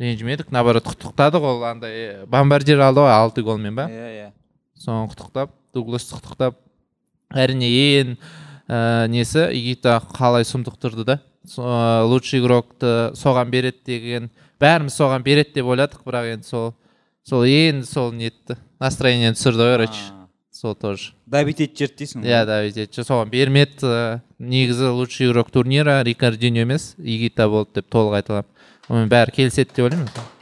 ренжімедік наоборот құттықтадық ол андай бомбардир алды ғой алты голмен ба? Иә иә. Соны құттықтап дугласты құттықтап әрине ең ә, несі? Игита қалай сұмдық тұрды да ә, лучший игрокты соған береді деген. Бәріміз соған береді деп ойладық бірақ енді сол сол ең сол нетті. Настроениені түсірді ғой короче. Сол тоже. Давить етіп жіберді дейсің ғой. Иә давид етші соған бермеді. Негізі лучший игрок турнира рикардиньо емес игита болды деп толық айта аламын. Онымен бәрі келіседі деп ойлаймын.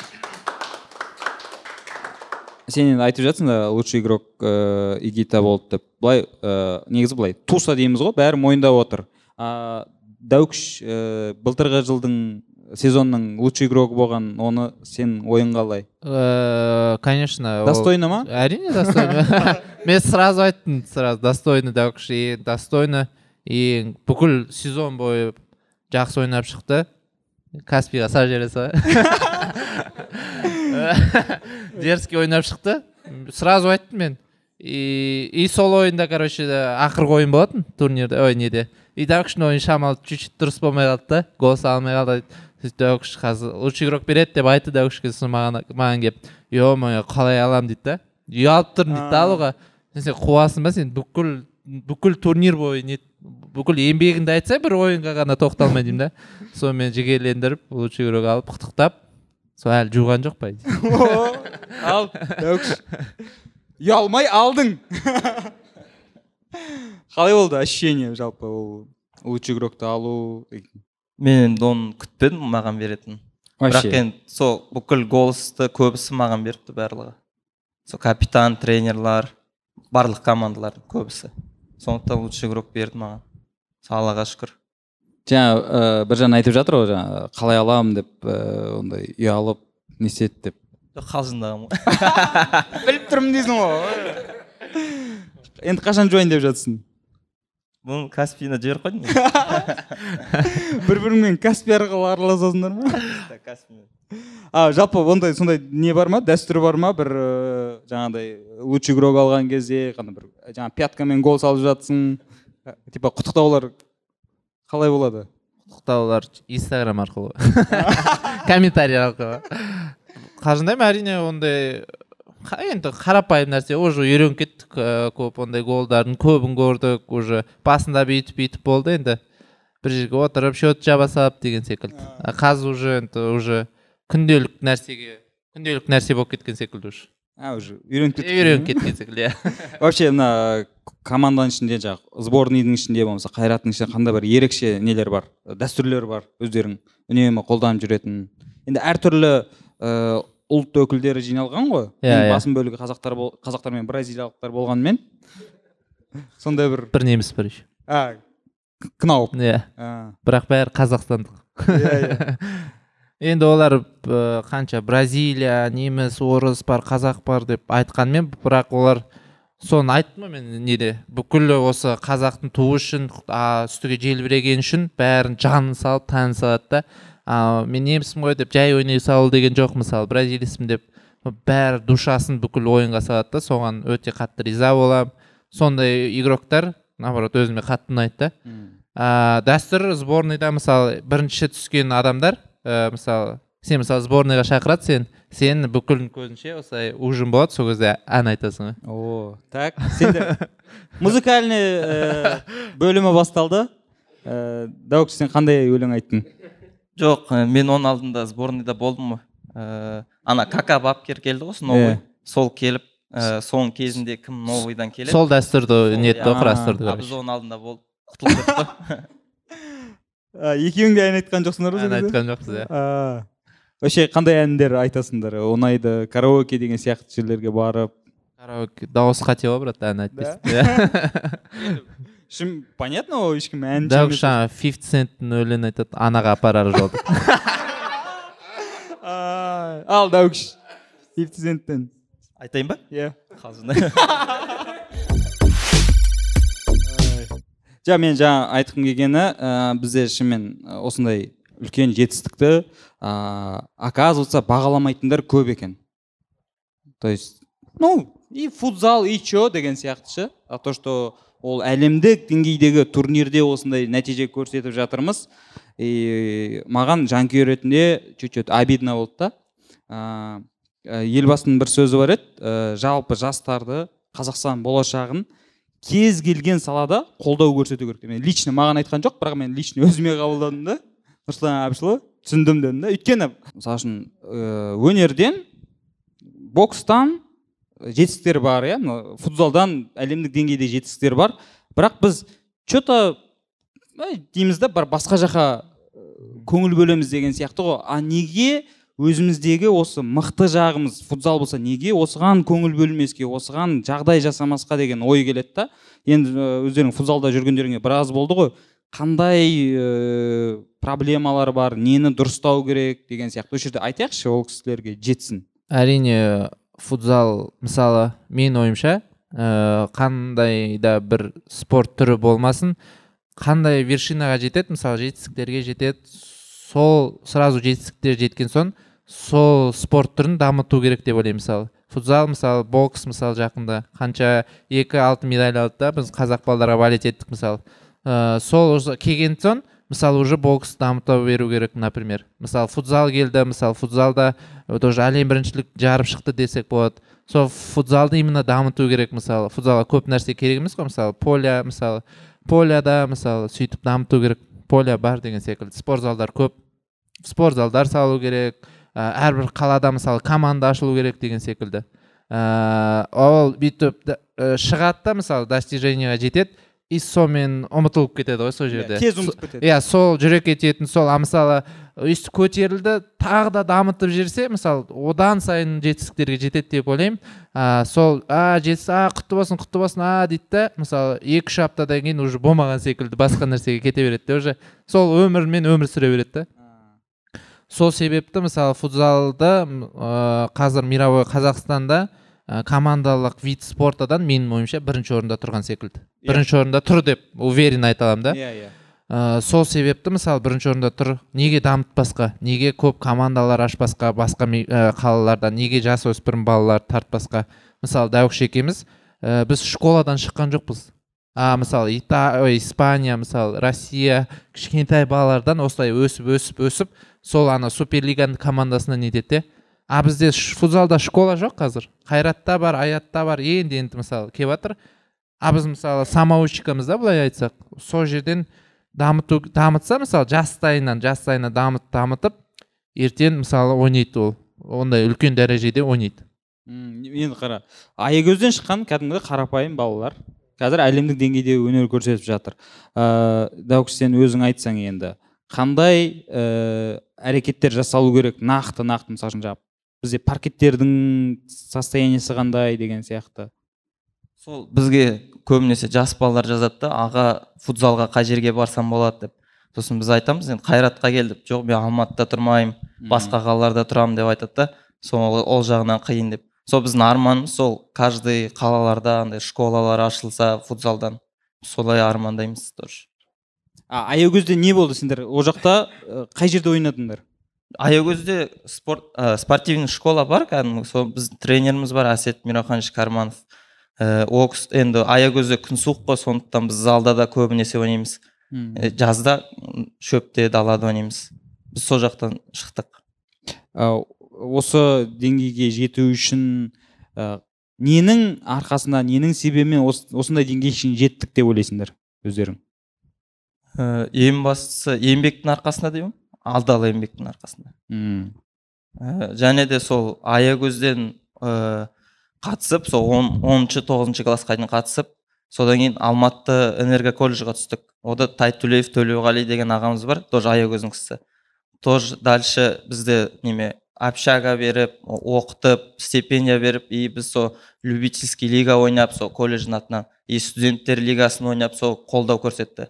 Сен енді айтып жатсың да лучший игрок ыыы игита болды деп. Былай ыыы негізі былай туса дейміз ғой бәрі мойындап отыр. А дәукіш ііі былтырғы жылдың сезонның лучший игрогі болған оны сен ойың қалай Э, конечно достойно ма? Әрине достойно <laughs> мен сразу айттым сразу достойно дәукіш ең достойно ең бүкіл сезон бойы жақсы ойнап шықты. Каспиға сал жібере <laughs> <laughs> <laughs> дерзкий ойнап шықты. Сразу айттым мен. И, и сол ойында короче ақырғы ойын болатын турнирде. Ой неде? И дәукіштің ойыны шамалы чуть чуть дұрыс болмай қалды да гол салмай қалды. Сөйтіп қазір лучший игрок береді деп айтты дәукішке сосын маған маған келіп е мое қалай аламын? дейді да. Ұялып тұрмын дейді да алуға. Сен қуасың ба сен? Бүкіл бүкіл турнир бойы не бүкіл еңбегіңді айтса бір ойынға ғана тоқталмай деймін да. Сонымен жігерлендіріп лучший игрок алып құттықтап сол әлі жуған жоқ па <laughs> ал ұялмай алдың. Қалай болды ощущение жалпы ол лучший игрокты алу? Мен енді оны күтпедім маған беретінін бірақ енді сол бүкіл голосты көбісі маған беріпті барлығы. Сол капитан тренерлар барлық командалардың көбісі. Сондықтан лучший игрок берді маған. Сол аллаға шүкір. Жаңа ыыы біржан айтып жатыр ғой жаңа қалай аламын деп ыыы ондай ұялып не істеді деп. Жоқ қалжыңдағанмын ғой. <laughs> Біліп тұрмын дейсің ғой. Енді қашан жуайын деп жатсың бұны каспийна жіберіп қойдым <laughs> бір біріңмен каспи арқылы араласасыңдар ма? А жалпы ондай сондай не бар ма? Дәстүр бар ма? Бір жаңағыдай лучший игрок алған кезде қандай бір жаңағы пяткамен гол салып жатсың ә, типа құттықтаулар қалай болады? Құттықтаулар инстаграм арқылы. <laughs> Комментарий арқылы. Қалжыңдаймын әрине ондай қа- енді қарапайым нәрсе уже үйреніп кеттік ыыы, көп ондай голдардың көбін көрдік уже басында бүйтіп бүйтіп болды енді бір жерге отырып счет жаба салып деген секілді. Қазір уже енді уже күнделік нәрсеге күнделік нәрсе болып кеткен секілді уже. А уже үйреніп кеттік. Үйреніп кеткен секілді иә. Вообще мына команданың ішінде жаңағы сборныйдың ішінде болмаса қайраттың ішінде қандай бір ерекше нелер бар дәстүрлер бар өздерің үнемі қолданып жүретін. Енді әртүрлі ыыы ұлт өкілдері жиналған ғой. Иә, Ең иә. басым бөлігі қазақтар бол, қазақтар мен бразилиялықтар болғанымен сондай бір бір неміс бар еще. А кнауп иә. Бірақ бәрі қазақстандық. Иә, иә. <laughs> енді олар ә, қанша? Бразилия неміс орыс бар қазақ бар деп айтқанмен бірақ олар соны айттым ғой мен неде? Бүкіл осы қазақтың туы үшін үстіге желбірегені үшін бәрін жанын салып тәнін салады да. А, мен неміспін ғой деп жай ойнай салу деген жоқ мысалы бразилецпін деп. Бәрі душасын бүкіл ойынға салады да соған өте қатты риза боламын. Сондай игроктар наоборот өзіме қатты ұнайды да. Ә, дәстүр сборныйда мысалы бірінші түскен адамдар ә, мысалы сен мысалы сборныйға шақырады сен сен бүкіл көзінше осылай ужин болады сол кезде ән айтасың ғой о так. Сенде музыкальный ә, бөлімі басталды. Ә, дәуік сен қандай өлең айттың? Жоқ ә, мен оның алдында сборныйда болдым ғой. Ә, ана кака бапкер келді ғой новый. Сол келіп ә, соның кезінде кім новыйдан келеді? Сол дәстүрді нетті ғой құрастырды а біз оның алдында болып құтылып кеттік <laughs> қой. Екеуің де ән айтқан жоқсыңдар ғой ән айтқан жоқпыз иә. Вообще қандай әндер айтасыңдар? Ұнайды караоке деген сияқты жерлерге барып. Караоке дауыс қате ғой брат ән айтпайсың <laughs> шын понятно ғой ешкім дәуік емес. жаңағы фифти центтің өлеңін айтады анаға апарар жолды. <laughs> Ай, ал дәукіш фифти центтен айтайын ба? Иә. Қалжың <laughs> жа мен жаңа айтқым келгені ә, бізде шынымен осындай үлкен жетістікті ә, оказывается бағаламайтындар көп екен. То есть ну и футзал и че деген сияқты ше. А то что ол әлемдік деңгейдегі турнирде осындай нәтиже көрсетіп жатырмыз. И маған жанкүйер ретінде чуть чуть обидно болды да. Ә, елбасының бір сөзі бар еді ә, жалпы жастарды қазақстан болашағын кез келген салада қолдау көрсету керек мен лично маған айтқан жоқ бірақ мен лично өзіме қабылдадым да. Нұрсұлтан әбішұлы түсіндім дедім да өйткені мысалы үшін өнерден бокстан жетістіктер бар иә? Мына футзалдан әлемдік деңгейде жетістіктер бар. Бірақ біз че то дейміз да бір басқа жаққа көңіл бөлеміз деген сияқты ғой. А неге өзіміздегі осы мықты жағымыз футзал болса неге осыған көңіл бөлмеске осыған жағдай жасамасқа деген ой келеді да? Енді өздерің футзалда жүргендеріңе біраз болды ғой. Қандай проблемалар бар нені дұрыстау керек деген сияқты. Осы жерде айтайықшы ол кісілерге жетсін. Әрине футзал мысалы менің ойымша ә, қандай да бір спорт түрі болмасын қандай вершинаға жетеді мысалы жетістіктерге жетеді сол сразу жетістіктер жеткен соң сол спорт түрін дамыту керек деп ойлаймын мысалы. Футзал мысалы бокс мысалы жақында қанша екі алтын медаль алды да біз қазақ балдарға болеть еттік мысалы. Ә, сол келген соң мысалы уже бокс дамыта беру керек например. Мысалы футзал келді мысалы футзалда тоже әлем біріншілік жарып шықты десек болады. Сол футзалды именно дамыту керек мысалы футзалға көп нәрсе керек емес қой мысалы поля мысалы поляда мысалы сөйтіп дамыту керек. Поля бар деген секілді. Спорт залдар көп. Спорт залдар салу керек. Ә, әрбір қалада мысалы команда ашылу керек деген секілді. Ә, ол бүйтіп шығады да мысалы достижениеға жетеді. И сонымен ұмытылып кетеді ғой сол жерде. тез ұмытып кетеді. иә сол жүрекке тиетін сол а мысалы өйстіп көтерілді тағы да дамытып жіберсе мысалы одан сайын жетістіктерге жетеді деп ойлаймын. А, сол а жетіс а құтты болсын құтты болсын а дейді да мысалы екі үш аптадан кейін уже болмаған секілді басқа нәрсеге кете береді де уже. Сол өмірмен өмір сүре береді да сол себепті мысалы футзалды ә, қазір мировой қазақстанда ә, командалық вид спортадан менің ойымша бірінші орында тұрған секілді. Иә. бірінші орында тұр деп уверен айта аламын да. Иә иә. Ә, сол себепті мысалы бірінші орында тұр неге дамытпасқа неге көп командалар ашпасқа басқа ә, қалаларда неге жасөспірім балалар тартпасқа? Мысалы дәуіш екеуміз ә, біз школадан шыққан жоқпыз. А мысалы Ита, ой, испания мысалы россия кішкентай балалардан осылай өсіп өсіп өсіп сол ана суперлиганың командасына нетеді де а бізде футзалда школа жоқ қазір. Қайратта бар аятта бар енді енді мысалы келіп жатыр. А біз мысалы самоучкамыз да былай айтсақ сол жерден дамыту дамытса мысалы жастайынан жастайынан дамыт дамытып ертең мысалы ойнайды ол. Ондай үлкен дәрежеде ойнайды. Енді қара аягөзден шыққан кәдімгі қарапайым балалар қазір әлемдік деңгейде өнер көрсетіп жатыр. Ыыы дәуіш сен өзің айтсаң енді қандай ә, әрекеттер жасалу керек нақты нақты мысалы үшін жаңағы бізде паркеттердің состояниесі қандай деген сияқты. Сол бізге көбінесе жас балалар жазады да аға футзалға қай жерге барсам болады? деп. Сосын біз айтамыз енді қайратқа келдік жоқ мен алматыда тұрмаймын басқа қалаларда тұрамын деп айтады да сол ол жағынан қиын деп. Сол біздің арманымыз сол. Каждый қалаларда андай школалар ашылса футзалдан. Солай армандаймыз тоже. А аягөзде не болды сендер? Ол жақта ә, қай жерде ойнадыңдар? Аягөзде спорт ә, спортивный школа бар кәдімгі сол біздің тренеріміз бар әсет мираханович карманов. Ә, ол кісі енді аягөзде күн суық қой сондықтан біз залда да көбінесе ойнаймыз. Ә, жазда шөпте далада ойнаймыз. Біз сол жақтан шықтық. Ә, осы деңгейге жету үшін ә, ненің арқасында ненің себебімен ос- осындай деңгейге шейін жеттік деп ойлайсыңдар өздерің? Ә, ең бастысы еңбектің арқасында деймін. Алдалы еңбектің арқасында. Ә, және де сол аягөзден ә, қатысып сол он оныншы тоғызыншы классқа дейін қатысып содан кейін алматы энерго колледжға түстік. Ода тайтулеев төлеуғали деген ағамыз бар тоже аягөздің кісісі. Тоже дальше бізде неме общага беріп оқытып стипендия беріп и біз сол любительский лига ойнап сол колледждің атынан и студенттер лигасын ойнап сол қолдау көрсетті.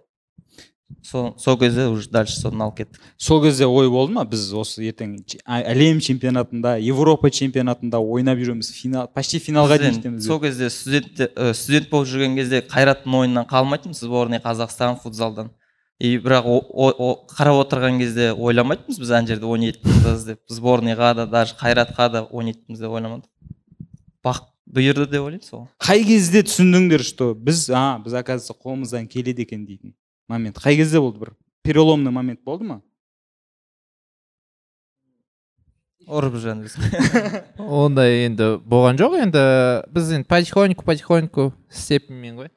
Сол сол кезде уже дальше соны алып кеттік. Сол кезде ой болды ма? Біз осы ертең әлем чемпионатында европа чемпионатында ойнап жүреміз финал почти финалға дейін жетеміз сол деп. кезде студент ә, студент болып жүрген кезде қайраттың ойынынан қалмайтынбыз сборный қазақстан футзалдан. И бірақ о- о- о- қарап отырған кезде ойламайтынбыз біз? Ана жерде ойнайтынымыз деп. Сборныйға да даже қайратқа да ойнайтынымызды ойламадық. Бақ бұйырды деп ойлаймын сол. Қай кезде түсіндіңдер что біз а біз оказывается қолымыздан келеді екен дейтін. Момент. Қай кезде болды бір переломный момент болды ма? Ұрып біз. <laughs> Ондай енді болған жоқ. Енді біз енді потихоньку потихоньку степеньмен ғой.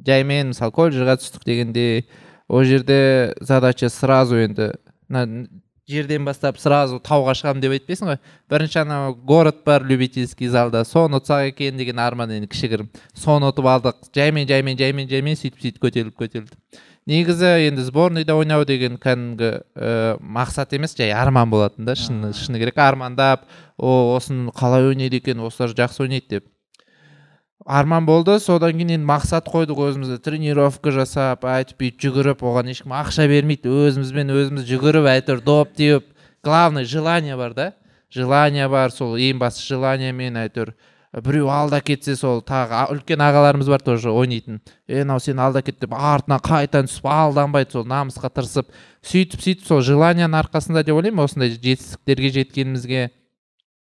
Жаймен мысалы колледжға түстік дегенде ол жерде задача сразу енді жерден бастап сразу тауға шығамын деп айтпайсың ғой. Бірінші анау город бар любительский залда соны ұтсақ екен деген арман енді кішігірім. Соны ұтып алдық. Жаймен жаймен жаймен жаймен сөйтіп сөйтіп көтеріліп көтерілді. Негізі енді сборныйда ойнау деген кәдімгі ә, мақсат емес жай арман болатын да шыны шыны керек. Армандап о осыны қалай ойнайды екен осылар жақсы ойнайды деп. Арман болды содан кейін енді мақсат қойдық өзімізде тренировка жасап әйтіп бүйтіп жүгіріп оған ешкім ақша бермейді. Өзімізбен өзіміз жүгіріп әйтеуір доп теуіп главное желание бар да. Желание бар сол ең басты желаниемен әйтеуір. Біреу алда кетсе сол тағы үлкен ағаларымыз бар тоже ойнайтын. Е мынау сен алда кет деп артынан қайтадан түсіп алданбайды сол намысқа тырысып. Сөйтіп сөйтіп сол желанияның арқасында деп ойлаймын осындай жетістіктерге жеткенімізге.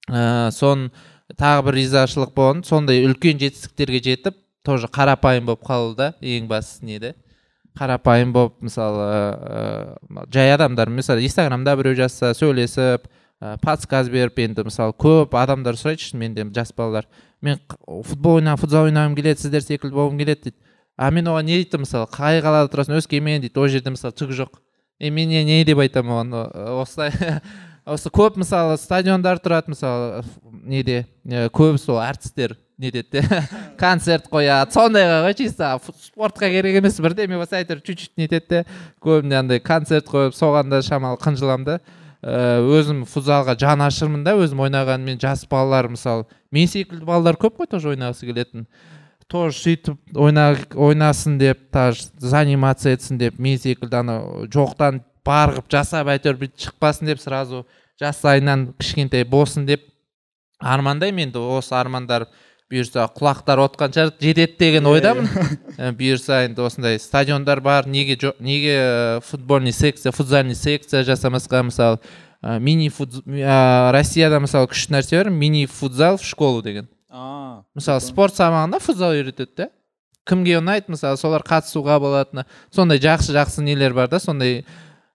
Ыыы сон тағы бір ризашылық болған. Сондай үлкен жетістіктерге жетіп тоже қарапайым болып қалу да ең бастысы неде қарапайым болып мысалы ыыы жай адамдар мысалы инстаграмда біреу жазса сөйлесіп ә, подсказ беріп енді мысалы көп адамдар сұрайды шынымен де жас балалар мен футбол ойна футзал ойнағым келеді сіздер секілді болғым келеді дейді. А мен оған не айтамын мысалы қай қалада тұрасың өскемен? дейді. Ол жерде мысалы түк жоқ е мен не, не деп айтамын оған осылай <laughs> осы көп мысалы стадиондар тұрады мысалы неде көп сол әртістер не етеді де <laughs> концерт қояды. Сондайға ғой чисто. Спортқа керек емес бірдеме болса әйтеуір чуть чуть нетеді де көбіне андай концерт қойып соған да шамалы қынжыламын да. Өзім футзалға жан ашырмын да өзім ойнағанмен жас балалар мысалы мен секілді балалар көп қой тоже ойнағысы келетін. Тоже сөйтіп ойна, ойнасын деп даже заниматься етсін деп мен секілді анау жоқтан бар қылып жасап әйтеуір бүйтіп шықпасын деп сразу жас сайынан кішкентай болсын деп армандаймын енді осы армандар бұйырса құлақтар отқан шығар жетеді деген ойдамын. Ә, бұйырса енді осындай стадиондар бар неге жо- неге ә, футбольный секция футзальный секция жасамасқа мысалы ә, мини фут ә, россияда мысалы күшті нәрсе бар мини футзал в школу деген. А мысалы спорт сабағында футзал үйретеді да кімге ұнайды? Мысалы солар қатысуға болатыны. Сондай жақсы жақсы нелер бар да сондай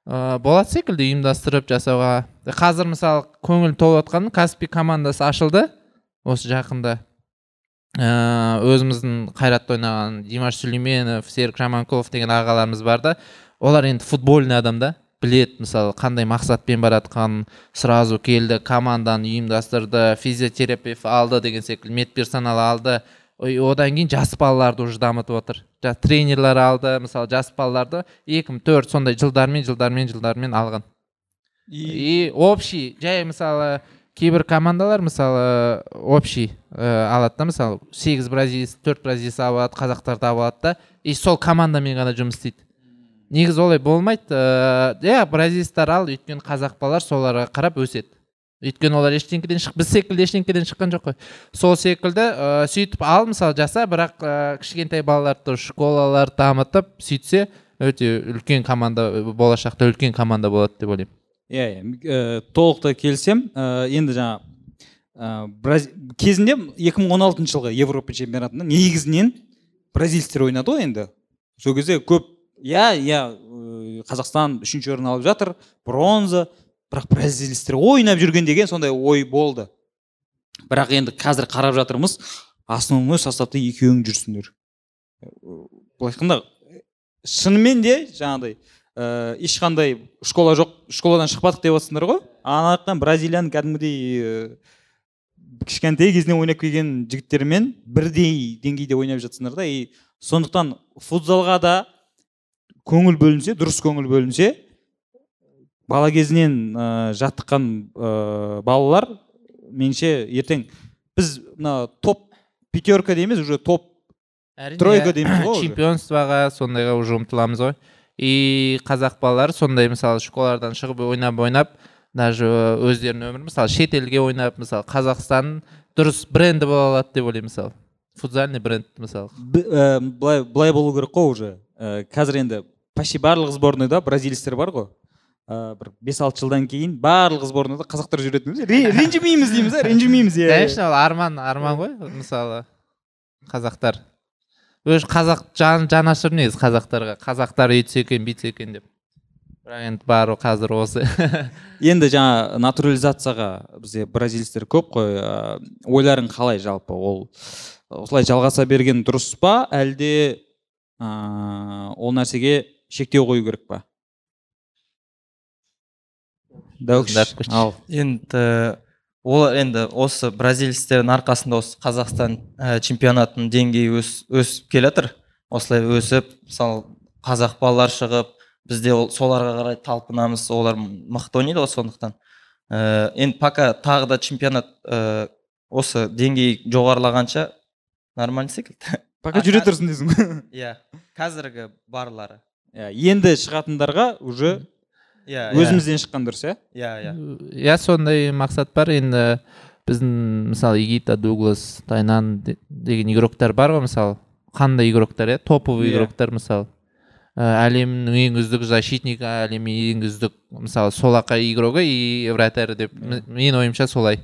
ә, болады секілді ұйымдастырып жасауға. Қазір мысалы көңіл толып жатқан каспий командасы ашылды осы жақында. Ә, өзіміздің қайратта ойнаған димаш сүлейменов серік жаманқұлов деген ағаларымыз бар да. Олар енді футбольный адам да біледі мысалы қандай мақсатпен бара жатқанын сразу келді команданы ұйымдастырды физиотерапевт алды деген секілді медперсонал алды. Одан кейін жас балаларды уже дамытып отыр. Жас тренерлер алды мысалы жас балаларды екі мың төрт сондай жылдармен жылдармен жылдармен алған. И общий жай мысалы кейбір командалар мысалы общий ә, алады да мысалы сегіз бразилец төрт бразилец алады қазақтарды алады да и сол командамен ғана жұмыс істейді. Негізі олай болмайды ыыы иә бразилецтер ал өйткені қазақ балалар соларға қарап өседі. Өйткені олар ештеңкеден шық біз секілді ештеңкеден шыққан жоқ қой. Сол секілді ыыы сөйтіп ал мысалы жаса бірақ ыыы кішкентай балаларды школалар дамытып сөйтсе өте үлкен команда болашақта үлкен команда болады деп ойлаймын. Иә иә. Толықтай келісемін. Ә, енді жаңа ә, Браз... кезінде 2016 жылғы европа чемпионатында негізінен бразильцтер ойнады ғой енді. Сол кезде көп иә иә ә, қазақстан үшінші орын алып жатыр бронза бірақ бразильцтер ойнап жүрген деген сондай ой болды. Бірақ енді қазір қарап жатырмыз основной составта екеуің жүрсіңдер. Былайша айтқанда шынымен де жаңағыдай ә, ешқандай школа жоқ школадан шықпадық деп жатсыңдар ғой. Ана жақтан бразилияның кәдімгідей ә, кішкентай кезінен ойнап келген жігіттермен бірдей деңгейде ойнап жатсыңдар да. И сондықтан футзалға да көңіл бөлінсе дұрыс көңіл бөлінсе бала кезінен ә, жаттыққан ә, балалар меніңше ертең біз мына топ пятерка дейміз уже топ әрине Тройка дейміз ғой <coughs> чемпионствоға сондайға уже ұмтыламыз ғой. И қазақ балалары сондай мысалы школалардан шығып ойнап ойнап даже өздерінің өмірін мысалы шетелге ойнап мысалы қазақстан дұрыс бренді бола алады деп ойлаймын мысалы. Футзальный бренд мысалы. Былай былай болу керек қой уже. Ә, қазір енді почти барлық сборныйда бразилецтер бар ғой. Ә, бір бес алты жылдан кейін барлық сборныйда қазақтар жүретін Ре- ренжімейміз дейміз да ренжімейміз иә конечно ол арман арман ғой мысалы қазақтар. Өзі қазақ жан жанашыр негізі қазақтарға. Қазақтар өйтсе екен бүйтсе екен деп. Бірақ енді бары қазір осы. <laughs> Енді жаңа натурализацияға бізде бразилецтер көп қой ә, ойларың қалай жалпы? Ол осылай жалғаса берген дұрыс па? Әлде ә, ол нәрсеге шектеу қою керек па? Ал енді ол енді осы бразилецтердің арқасында осы қазақстан ә, чемпионатының деңгейі өс, өсіп келе жатыр. Осылай өсіп мысалы қазақ балалар шығып бізде ол соларға қарай талпынамыз олар мықты ойнайды ғой сондықтан. Ә, енді пока тағы да чемпионат ә, осы деңгей жоғарылағанша нормально секілді <laughs> пока жүре тұрсын дейсің ғой <laughs> иә қазіргі барлары. Иә, енді шығатындарға уже иә өзімізден шыққан дұрыс иә? Иә иә. Иә сондай мақсат бар. Енді біздің мысалы игита дуглас тайнан де- деген игроктар бар ғой мысалы? Қандай игроктар иә? Топовый Иә. игроктар мысалы? Ә, әлемнің ең үздік защитнигі әлемнің ең үздік мысалы солақай игрогі и вратарь деп менің ойымша солай.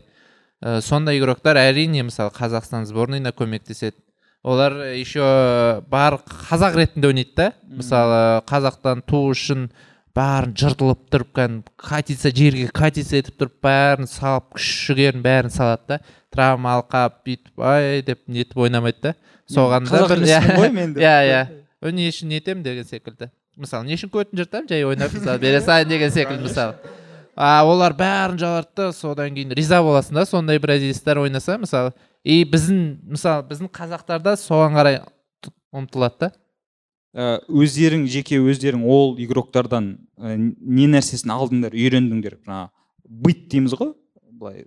Ә, сондай игроктар әрине мысалы қазақстан сборныйына көмектеседі. Олар еще бар қазақ ретінде ойнайды да. Мысалы қазақтан туу үшін бәрін жыртылып тұрып кәдімгі катиться жерге катиться етіп тұрып бәрін салып күш жігерін бәрін салады да травма алқап бүйтіп ай деп нетіп ойнамайды да. Соған да бір иә иә иә. «Ө, не үшін нетемін деген секілді. Мысалы не үшін көтін жыртамын? жай ойнап мысалы бере салайын деген секілді мысалы. А олар бәрін жалады да содан кейін риза боласың да сондай бразилецтер ойнаса мысалы. И біздің мысалы біздің қазақтар да соған қарай ұмтылады да. Ә, өздерің жеке өздерің ол игроктардан ә, не нәрсесін алдыңдар үйрендіңдер? Жаңағы быть дейміз ғой былай ә,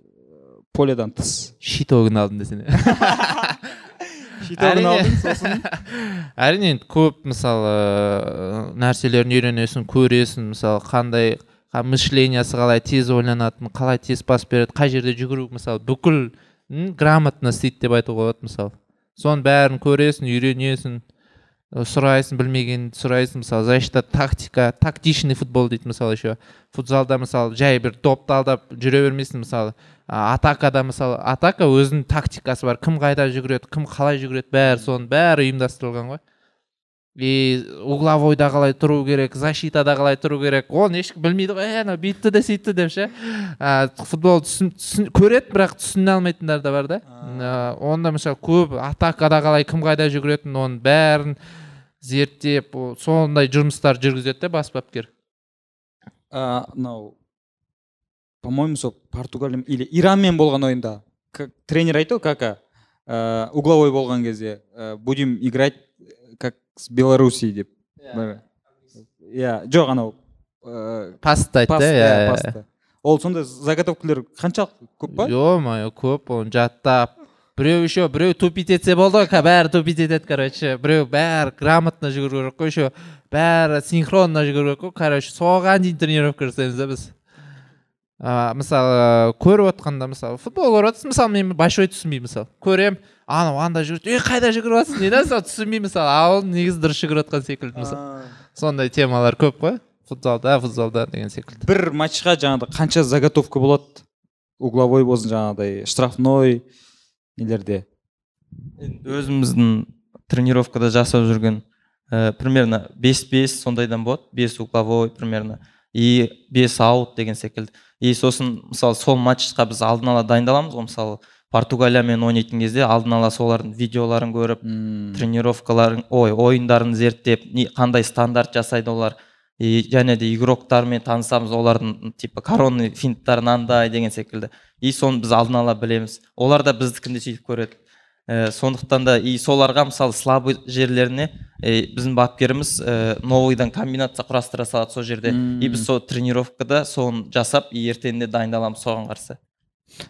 поледан тыс. Щитогын алдым десең <laughs> щитогын Әрине. алдың сосын? <laughs> Әрине енді көп мысалы ыыы, нәрселерін үйренесің көресің мысалы қандай қа- мышлениясы қалай тез ойланатын қалай тез пас береді қай жерде жүгіру мысалы бүкіл грамотно істейді деп айтуға болады мысалы. Соның бәрін көресің үйренесің. Сұрайсың білмегенді сұрайсың мысалы защита тактика тактичный футбол дейді мысалы еще футзалда мысалы жай бір допты алдап жүре бермейсің мысалы. Атакада мысалы атака өзінің тактикасы бар. Кім қайда жүгіреді кім қалай жүгіреді бәрі соның бәрі ұйымдастырылған ғой. И угловойда қалай тұру керек защитада қалай тұру керек. Оны ешкім білмейді ғой. Е анау бүйтті де сөйтті деп ше. А, футбол түсін, түсін, көреді бірақ түсіне алмайтындар да бар да. Онда мысалы көп атакада қалай кім қайда жүгіретінін оның бәрін зерттеп сондай жұмыстар жүргізеді да бас бапкер? Мынау по моему сол португалия или иранмен болған ойында. Как тренер айтты ғой кака. Ә, угловой болған кезде ә, будем играть как с белоруссией деп. Бір- иә жоқ анау пасты айтты иә, иә, иә. пасты. ол сондай заготовкалар қаншалықты көп па? Ё мое көп оны жаттап біреу еще біреу тупить етсе болды ғой бәрі тупить етеді короче. Біреу бәрі грамотно жүгіру керек қой еще бәрі синхронно жүгіру керек қой короче соған дейін тренировка жасаймыз да біз а, мысалы көріп отқанда мысалы футбол көріп жатырсың мысалы мен большой түсінбеймін мысалы көремін анау анда жүгіреді е қайда жүгіріп жатрсың дейді да мысалы түсінбеймін мысалы а ол негізі дұрыс жүгіріп жатқан секілді мысалы сондай темалар көп қой футзалда футзалда деген секілді бір матчқа жаңағыдай қанша заготовка болады угловой болсын жаңағыдай штрафной нелерде? Енді өзіміздің тренировкада жасап жүрген ә, примерно бес бес сондайдан болады. Бес угловой примерно. И бес аут деген секілді. И сосын мысалы сол матчқа біз алдын ала дайындаламыз ғой. Мысалы португалиямен ойнайтын кезде алдын ала солардың видеоларын көріп тренировкаларын ой ойындарын зерттеп не, қандай стандарт жасайды олар. И және де игроктармен танысамыз олардың типа коронный финттары мынандай деген секілді. И соны біз алдын ала білеміз. Олар да біздікін де сөйтіп көреді. Ә, сондықтан да и соларға мысалы слабый жерлеріне ә, біздің бапкеріміз ә, новыйдан комбинация құрастыра салады сол жерде. И біз сол тренировкада соны жасап и ертеңінде дайындаламыз соған қарсы.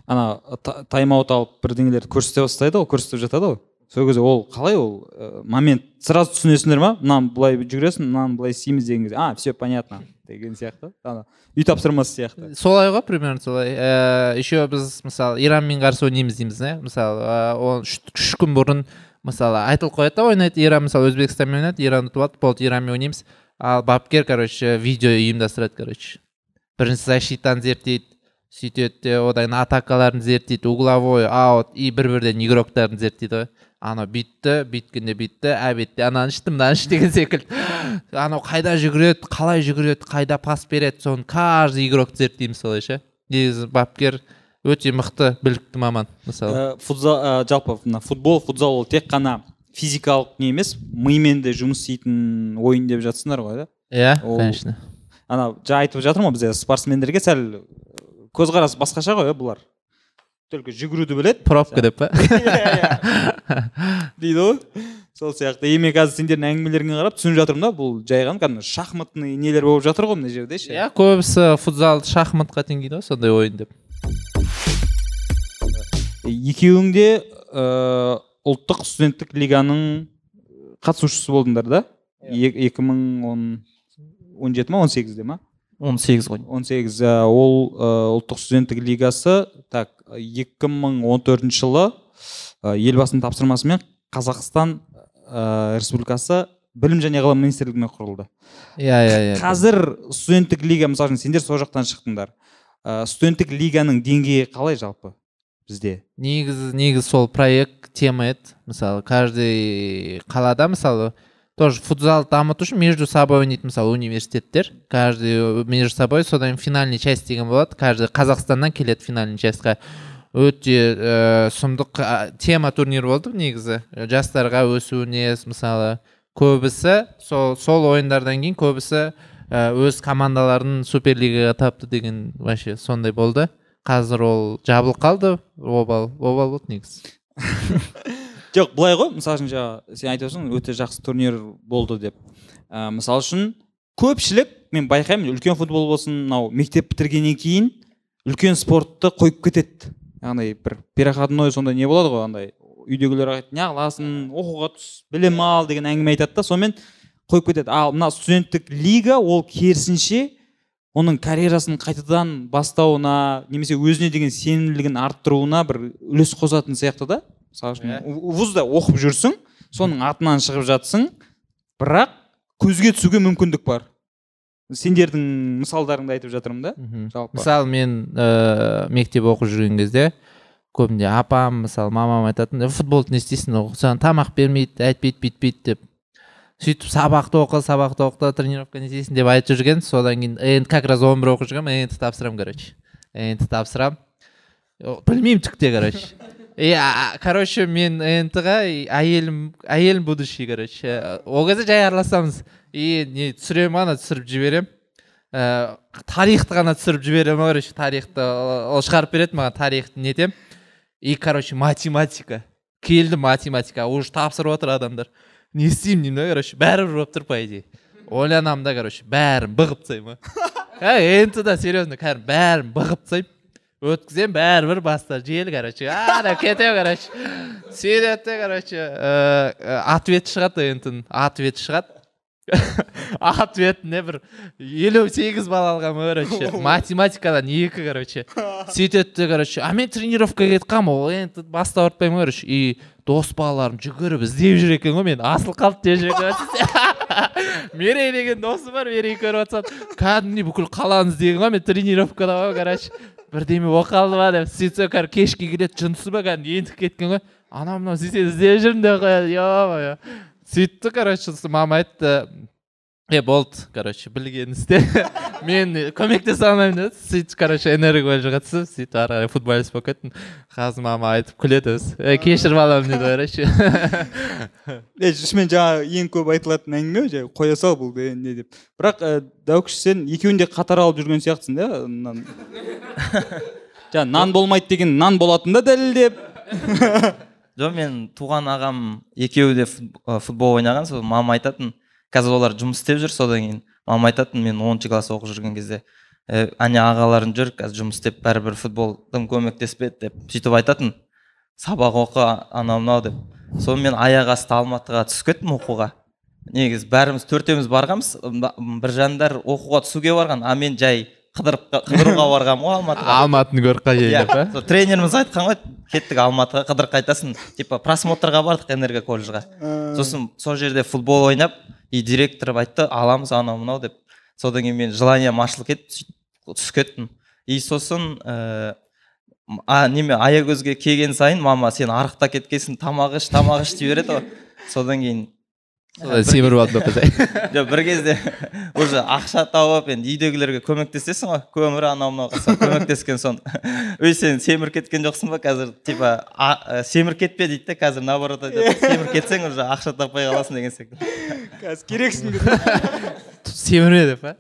Ана та- тайм аут алып бірдеңелерді көрсете бастайды ғой көрсетіп жатады ғой? Сол кезде ол қалай ол ә, момент? Сразу түсінесіңдер ма? Мынаны былай жүгіресің мынаны былай істейміз деген кезде а все понятно деген сияқты. Ана үй тапсырмасы сияқты. Солай ғой примерно солай. Ә, еще біз мысалы иранмен қарсы ойнаймыз дейміз да мысалы ә, үш, үш күн бұрын мысалы айтылып қояды да ойнайды иран. Мысалы өзбекстанмен ойнайды иран ұтып алды болды иранмен ойнаймыз. Ал бапкер короче видео ұйымдастырады короче. Бірінші защитаны зерттейді сөйтеді де одан кейін атакаларын зерттейді угловой аут и бір бірден игроктарын зерттейді ғой. Анау бүйтті бүйткенде бүйтті обедте ананы ішті мынаны іш деген секілді. Анау қайда жүгіреді қалай жүгіреді қайда пас береді соны каждый игрокты зерттейміз солайша негізі бапкер өте мықты білікті маман мысалы. Ә, футзал ә, жалпы мына футбол футзал ол тек қана физикалық не емес мимен де жұмыс істейтін ойын деп жатсыңдар ғой да? Иә конечно. ана жаңа айтып жатырмын ғой бізде спортсмендерге сәл көзқарас басқаша ғой иә бұлар. Только жүгіруді біледі пробка деп па? <laughs> Дейді ғой сол сияқты. И мен қазір сендердің әңгімелеріңе қарап түсініп жатырмын да. Бұл жай ғана кәдімгі шахматный нелер болып жатыр ғой мына жерде ше. Иә көбісі футзалды шахматқа теңейді ғой сондай ойын деп. Екеуің де ә, ұлттық студенттік лиганың қатысушысы болдыңдар да? Е- екі мың он он жеті ма он сегізде ма? Он сегіз ғой. Он сегіз. Ә, ол ә, ұлттық студенттік лигасы так екі мың он төртінші жылы ә, елбасының тапсырмасымен қазақстан ә, республикасы білім және ғылым министрлігімен құрылды. Иә иә иә. Қазір студенттік лига мысалы үшін сендер сол жақтан шықтыңдар. Ә, студенттік лиганың деңгейі қалай жалпы бізде? Негізі негізі сол проект тема еді. Мысалы каждый қалада мысалы тоже футзал дамыту үшін между собой ойнайды мысалы университеттер. Каждый между собой содан кейін финальный часть деген болады. Каждый қазақстаннан келеді финальный частьқа. Өте ә, сұмдық а, тема турнир болды негізі. Жастарға өсуіне мысалы көбісі сол сол ойындардан кейін көбісі ә, өз командаларын суперлигаға тапты деген вообще сондай болды. Қазір ол жабылып қалды. Обал обал болды негізі. <laughs> жоқ былай ғой мысалы үшін жаңа сен айтып отырсың өте жақсы турнир болды деп. Ә, мысалы үшін көпшілік мен байқаймын үлкен футбол болсын мынау мектеп бітіргеннен кейін үлкен спортты қойып кетеді. Яғни бір переходной сондай не болады ғой андай үйдегілер айтады неғыласың оқуға түс білім ал деген әңгіме айтады да сонымен қойып кетеді. Ал мына студенттік лига ол керісінше оның карьерасын қайтадан бастауына немесе өзіне деген сенімділігін арттыруына бір үлес қосатын сияқты да. Мысалы үшін Иә. вузда оқып жүрсің соның атынан шығып жатсың бірақ көзге түсуге мүмкіндік бар. Сендердің мысалдарыңды айтып жатырмын да. Мхм. жалпы. Мысалы мен ә, мектеп оқып жүрген кезде көбінде апам мысалы мамам айтатын «Е, футболды не істейсің саған тамақ бермейді әйтпейді бүйтпейді деп. Сөйтіп сабақты оқы сабақты оқы тренировка не істейсің деп айтып жүрген. Содан кейін енді как раз он бір оқып жүргенмін енді тапсырамын короче. Енді тапсырамын. Білмеймін түк те короче. И а- короче мен нт ға и әйелім әйелім будущий короче. Ол кезде жай араласамыз. И не түсіремін ана түсіріп жіберемін. Ә, тарихты ғана түсіріп жіберемін короче тарихты. Ол шығарып береді маған тарихты нетемін и короче математика. Келді математика уже тапсырып отыр адамдар. Не істеймін деймін да короче бәрібір болып тұр по идее. Ойланамын да короче бәрін бұғып тастаймын. <laughs> Ә нт да серьезно кәдімгі бәрін бұғып тастаймын. Өткіземін бәрібір бастары жел короче ана кетемін короче сөйтеді де короче ответ шығады нт ответ шығады ответіне бір елу сегіз балл алғанмын короче математикадан екі короче сөйтеді де короче а мен тренировкаға кетіп қаламын ол енді басты ауыртпаймын ғой короче и дос балаларым жүгіріп іздеп жүр екен ғой мені асыл қалды деп жүр мерей деген досым бар мерей көріп жатсам кәдімгідей бүкіл қаланы іздеген ғой мен тренировкада ғой короче бірдеме болып қалды ма деп сөйтсем кәдімгі кешке келеді жынысы ба кәдімгі ентігіп кеткен ғой. Анау мынау сөйтсе іздеп жүрмін деп қояды. Е сөйтті короче мама айтты. Е болды короче білгенін істе <laughs> мен көмектесе алмаймын деді сөйтіп короче энергия қатысып сөйтіп ары қарай футболист болып кеттім. Қазір мама айтып күледі өзі е кешір балам дейді короче е шынымен жаңа ең көп айтылатын әңгіме жай қоя сал бұл не не деп. Бірақ ә, дәукіш сен екеуін де қатар алып жүрген сияқтысың да нан. <laughs> Жаңа нан болмайды деген нан болатын да дәлелдеп <laughs> жоқ мен туған ағам екеуі де футбол ойнаған сол мама айтатын қазір олар жұмыс істеп жүр содан кейін мама айтатын мен оныншы класс оқып жүрген кезде «Ә, әне ағаларың жүр қазір жұмыс істеп бәрібір футбол тым көмектеспеді деп сөйтіп айтатын. Сабақ оқы анау мынау деп. Сонымен аяқ асты алматыға түсіп кеттім оқуға. Негізі бәріміз төртеуміз барғанбыз. Біржандар оқуға түсуге барған а мен жай қыдырып қыдыруға барғанмын ғой алматыға. <laughs> Алматыны көріп қайтайын деп па сол тренеріміз айтқан ғой кеттік алматыға қыдырып қайтасың типа просмотрға бардық энерго колледжға сосын сол жерде футбол ойнап и директор айтты аламыз анау мынау деп. Содан кейін мен желанием ашылып кетіп сөйтіп түсіп кеттім. И сосын ә, а, неме аягөзге келген сайын мама сен арықта кеткенсің тамақ іш тамақ іш дей береді ғой. Содан кейін семіріп алды <laughs> жоқ бір кезде уже ақша тауып енді үйдегілерге көмектесесің ғой. Көмір анау мынау қылсаң көмектескен соң. <laughs> Өй сен семіріп кеткен жоқсың ба қазір? Типа ә, семіріп кетпе дейді да қазір наоборот. Айтады <laughs> семіріп кетсең уже ақша таппай қаласың деген секілді қазір керексің семірме деп па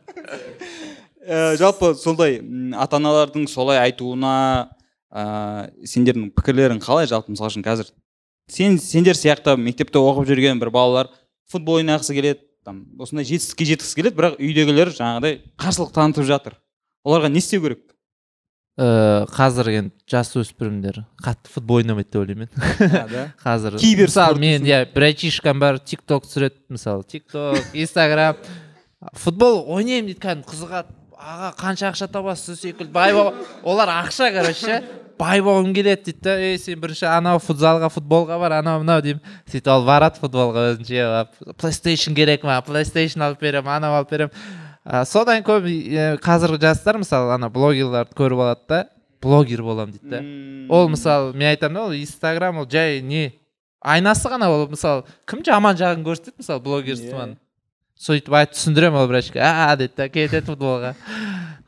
ә, жалпы солай ата аналардың солай айтуына ә, сендердің пікірлерің қалай? Жалпы мысалы үшін қазір сен сендер сияқты мектепте оқып жүрген бір балалар футбол ойнағысы келеді там осындай жетістікке жеткісі келеді бірақ үйдегілер жаңағыдай қарсылық танытып жатыр. Оларға не істеу керек? Ә, қазір енді жасөспірімдер қатты футбол ойнамайды деп ойлаймын мен. <laughs> Қазір Кибер мысалы мен иә бір айтишкам бар тик ток түсіреді мысалы тик ток инстаграм футбол ойнаймын дейді кәдімгі қызығады аға қанша ақша табасыз сіз секілді. Бай олар ақша короче бай болғым келеді дейді да. Ей сен бірінші анау футзалға футболға бар. Анау мынау деймін. Сөйтіп ол барады футболға өзінше алып плейстейшн керек ма? Плейстейшн алып беремін анау алып беремін. Ә, содан көп қазіргі жастар мысалы ана блогерларды көріп алады да. Блогер боламын дейді да. Ол мысалы мен айтамын да ол инстаграм ол жай не айнасы ғана ол мысалы кім жаман жағын көрсетеді мысалы блогерствоның сөйтіп айтып түсіндіремін ол врачқа а дейді да кетеді футболға.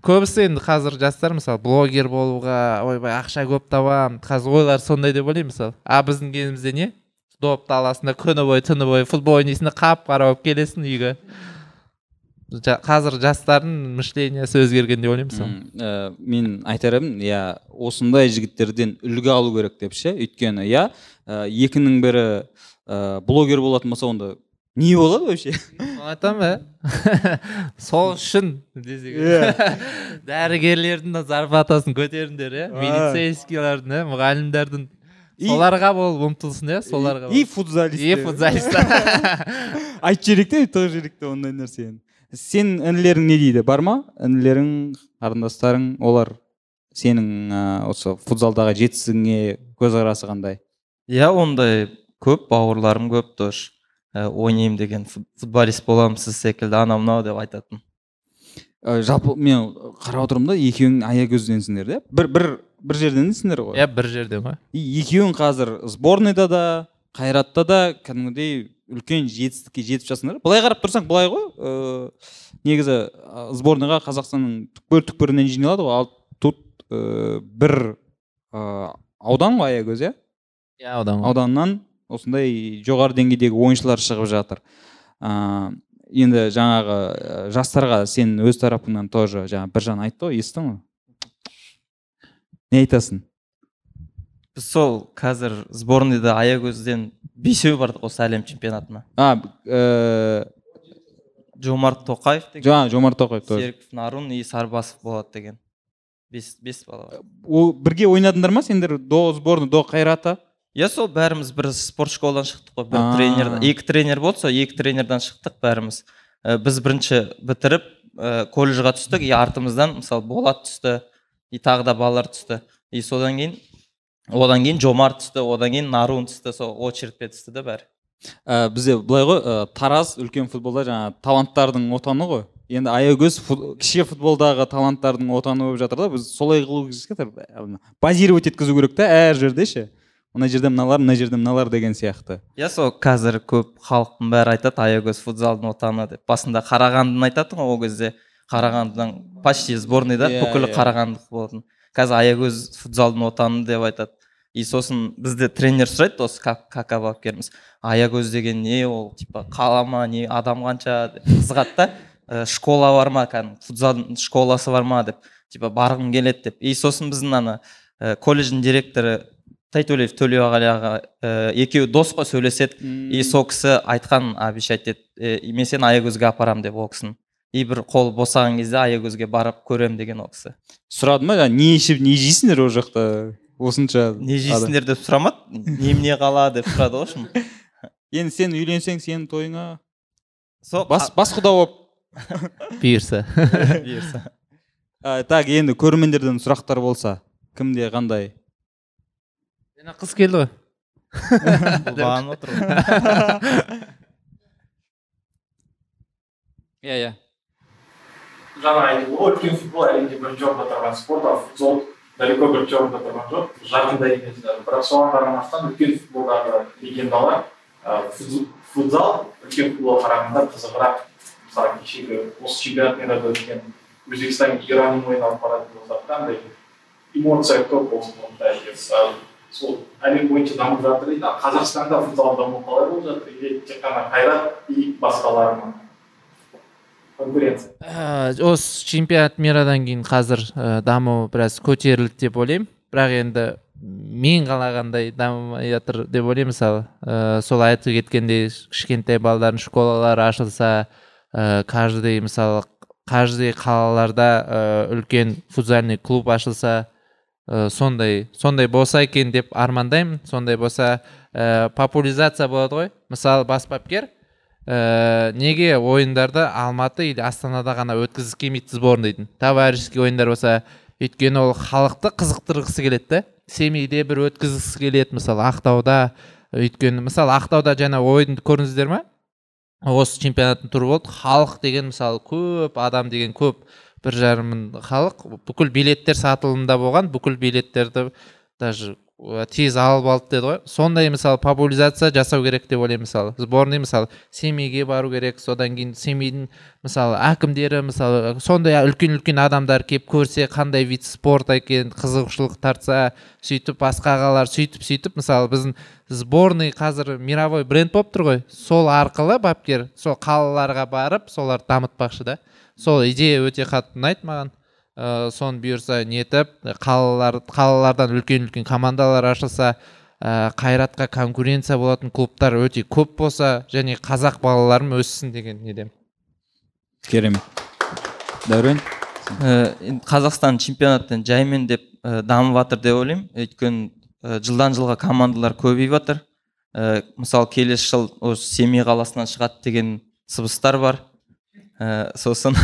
Көбісі енді қазір жастар мысалы блогер болуға ойбай ақша көп табамын қазір ойлары сондай деп ойлаймын мысалы. А біздің кезімізде не? Допты аласың да күні бойы түні бойы футбол ойнайсың да қап қара болып келесің үйге. Қазір жастардың мышлениясы өзгерген деп ойлаймын мысалы. Ә, мен айтар едім иә осындай жігіттерден үлгі алу керек деп ше. Өйткені иә екінің бірі ә, блогер болатын болса онда не болады вообще айтамын иә сол үшін десек дәрігерлердің де зарплатасын көтеріңдер иә милицейскийлердің иә мұғалімдердің И- соларға болып ұмтылсын иә соларға и футзалист и футзалисттер айтып жіберейік те тоже жіберейік те ондай нәрсені сен інілерің не дейді бар ма інілерің қарындастарың олар сенің ә, осы футзалдағы жетістігіңе көзқарасы қандай? Иә ондай көп бауырларым көп тоже ойнаймын деген фут- футболист боламын сіз секілді анау мынау деп айтатын. Ә, жалпы мен қарап отырмын да екеуің аягөзденсіңдер да бір бір бір жерденсіңдер ғой. Иә бір жерден ғой. И екеуің қазір сборныйда да қайратта да кәдімгідей үлкен жетістікке жетіп жатсыңдар. Былай қарап тұрсаң былай ғой. Ыыы негізі ә, сборныйға қазақстанның түкпір түкпірінен жиналады ғой. Ал тут ыыы бір ыыы аудан ғой аягөз иә? Иә ғой. Ауданнан осындай жоғары деңгейдегі ойыншылар шығып жатыр. Ыыы енді жаңағы ә, жастарға сен өз тарапыңнан тоже жаңа біржан айтты ғой естідің ғой? Не айтасың? Біз сол қазір сборныйда аягөзден бесеу бардық осы әлем чемпионатына. А ә, жомарт тоқаев деген. Жаңа жомарт тоқаев тоже. Серіков нарун и сарбасов болады деген. Бес бес бала ол бірге ойнадыңдар ма сендер до сборной до қайрата? Иә сол бәріміз бір спорт школадан шықтық қой. Бір тренер екі тренер болды сол екі тренерден шықтық бәріміз. Ә, біз бірінші бітіріп ә, колледжға түстік. И артымыздан мысалы болат түсті и тағы да балалар түсті. И содан кейін одан кейін жомарт түсті одан кейін нарун түсті. Сол очередьпен түсті да бәрі. Ә, бізде былай ғой ә, тараз үлкен футболда жаңағы таланттардың отаны ғой. Енді аягөз фут, кіші футболдағы таланттардың отаны болып жатыр да. Біз солай қылу керек базировать еткізу керек та әр жерде ше. Мына жерде мыналар мына жерде мыналар деген сияқты. Иә сол қазір көп халықтың бәрі айтады аягөз футзалдың отаны деп. Басында қарағандыны айтатын ғой ол кезде қарағандыдан почти сборныйда Иә, бүкілі иә. қарағандылық болатын. Қазір аягөз футзалдың отаны деп айтады. И сосын бізде тренер сұрайды осы Ка- кака бапкеріміз аягөз деген не ол? Типа қала ма не адам қанша? деп. Қызығады да. «Ә, школа бар ма кәдімгі? Футзалдың школасы бар ма? деп. Типа барғым келеді деп. И сосын біздің ана ә, колледждің директоры тайтөлеев төлеуғали аға ә, екеуі дос қой сөйлеседі. И сол кісі айтқан обещать етеді «Е, мен сені аягөзге апарамын деп ол кісіні и бір қол босаған кезде аягөзге барып көрем деген ол кісі. Сұрады ма не ішіп не жейсіңдер ол жақта? Осынша не жейсіңдер деп сұрамады немене қалады деп сұрады ғой шын. <laughs> Енді сен үйленсең сенің тойыңа сол бас бас құда болып. <laughs> Бұйырса. Бұйырса. <laughs> Так енді көрермендерден сұрақтар болса кімде қандай? Жаңа қыз келді ғой. <laughs> Бағанып отыр ғой. <laughs> Иә иә. Жаңа айтылды ғой үлкен футбол әлемде бірінші орында тұрған спорт ал футбол далеко бірінші орында тұрған жоқ. Жақында емес бірақ соған қарамастан үлкен футболдағы легендалар футз- футзал үлкен футболға қарағанда қызығырақ. Мысалы кешегі осы чемпионат мирада өткен өзбекстан иранмен ойнап баратын болсақ та андай эмоция көп ол спортта сол әлем бойынша дамып жатыр дейді ал қазақстанда футзал даму қалай болып жатыр или тек қана қайрат и басқалары ма конкуренция осы чемпионат мирадан кейін қазір ә, даму біраз көтерілді деп ойлаймын. Бірақ енді мен қалағандай дамымай жатыр деп ойлаймын. Мысалы ә, сол айтып кеткендей кішкентай балалардың школалары ашылса ә, каждый мысалы каждый қалаларда ә, үлкен футзальный клуб ашылса ә, сондай сондай болса екен деп армандаймын. Сондай болса ә, популяризация болады ғой. Мысалы бас бапкер ә, неге ойындарды алматы или астанада ғана өткізгісі келмейді сборныйдың товарищеский ойындар болса өйткені ол халықты қызықтырғысы келеді да. Семейде бір өткізгісі келеді мысалы ақтауда өйткені мысалы ақтауда жаңа ойынды көрдіңіздер ма? Осы чемпионаттың туры болды. Халық деген мысалы көп адам деген көп. Бір жарым мың халық. Бүкіл билеттер сатылымда болған бүкіл билеттерді даже ә, тез алып алды деді ғой. Сондай мысалы популяризация жасау керек деп ойлаймын мысалы. Сборный мысалы семейге бару керек содан кейін семейдің мысалы әкімдері мысалы сондай үлкен үлкен адамдар келіп көрсе қандай вид спорт екен қызығушылық тартса сөйтіп басқа қалалар сөйтіп сөйтіп мысалы біздің сборный қазір мировой бренд болып тұр ғой. Сол арқылы бапкер сол қалаларға барып соларды дамытпақшы да. Сол идея өте қатты ұнайды маған. Ә, соны бұйырса нетіп қалалар қалалардан үлкен үлкен командалар ашылса ә, қайратқа конкуренция болатын клубтар өте көп болса және қазақ балаларым өссін деген недемін керемет. Дәурен? Ә, енді қазақстан чемпионаты жаймен деп ә, дамып жатыр деп ойлаймын. Өйткені ә, жылдан жылға командалар көбейіп жатыр ә, мысалы келесі жыл осы семей қаласынан шығады деген сыбыстар бар. Ә, сосын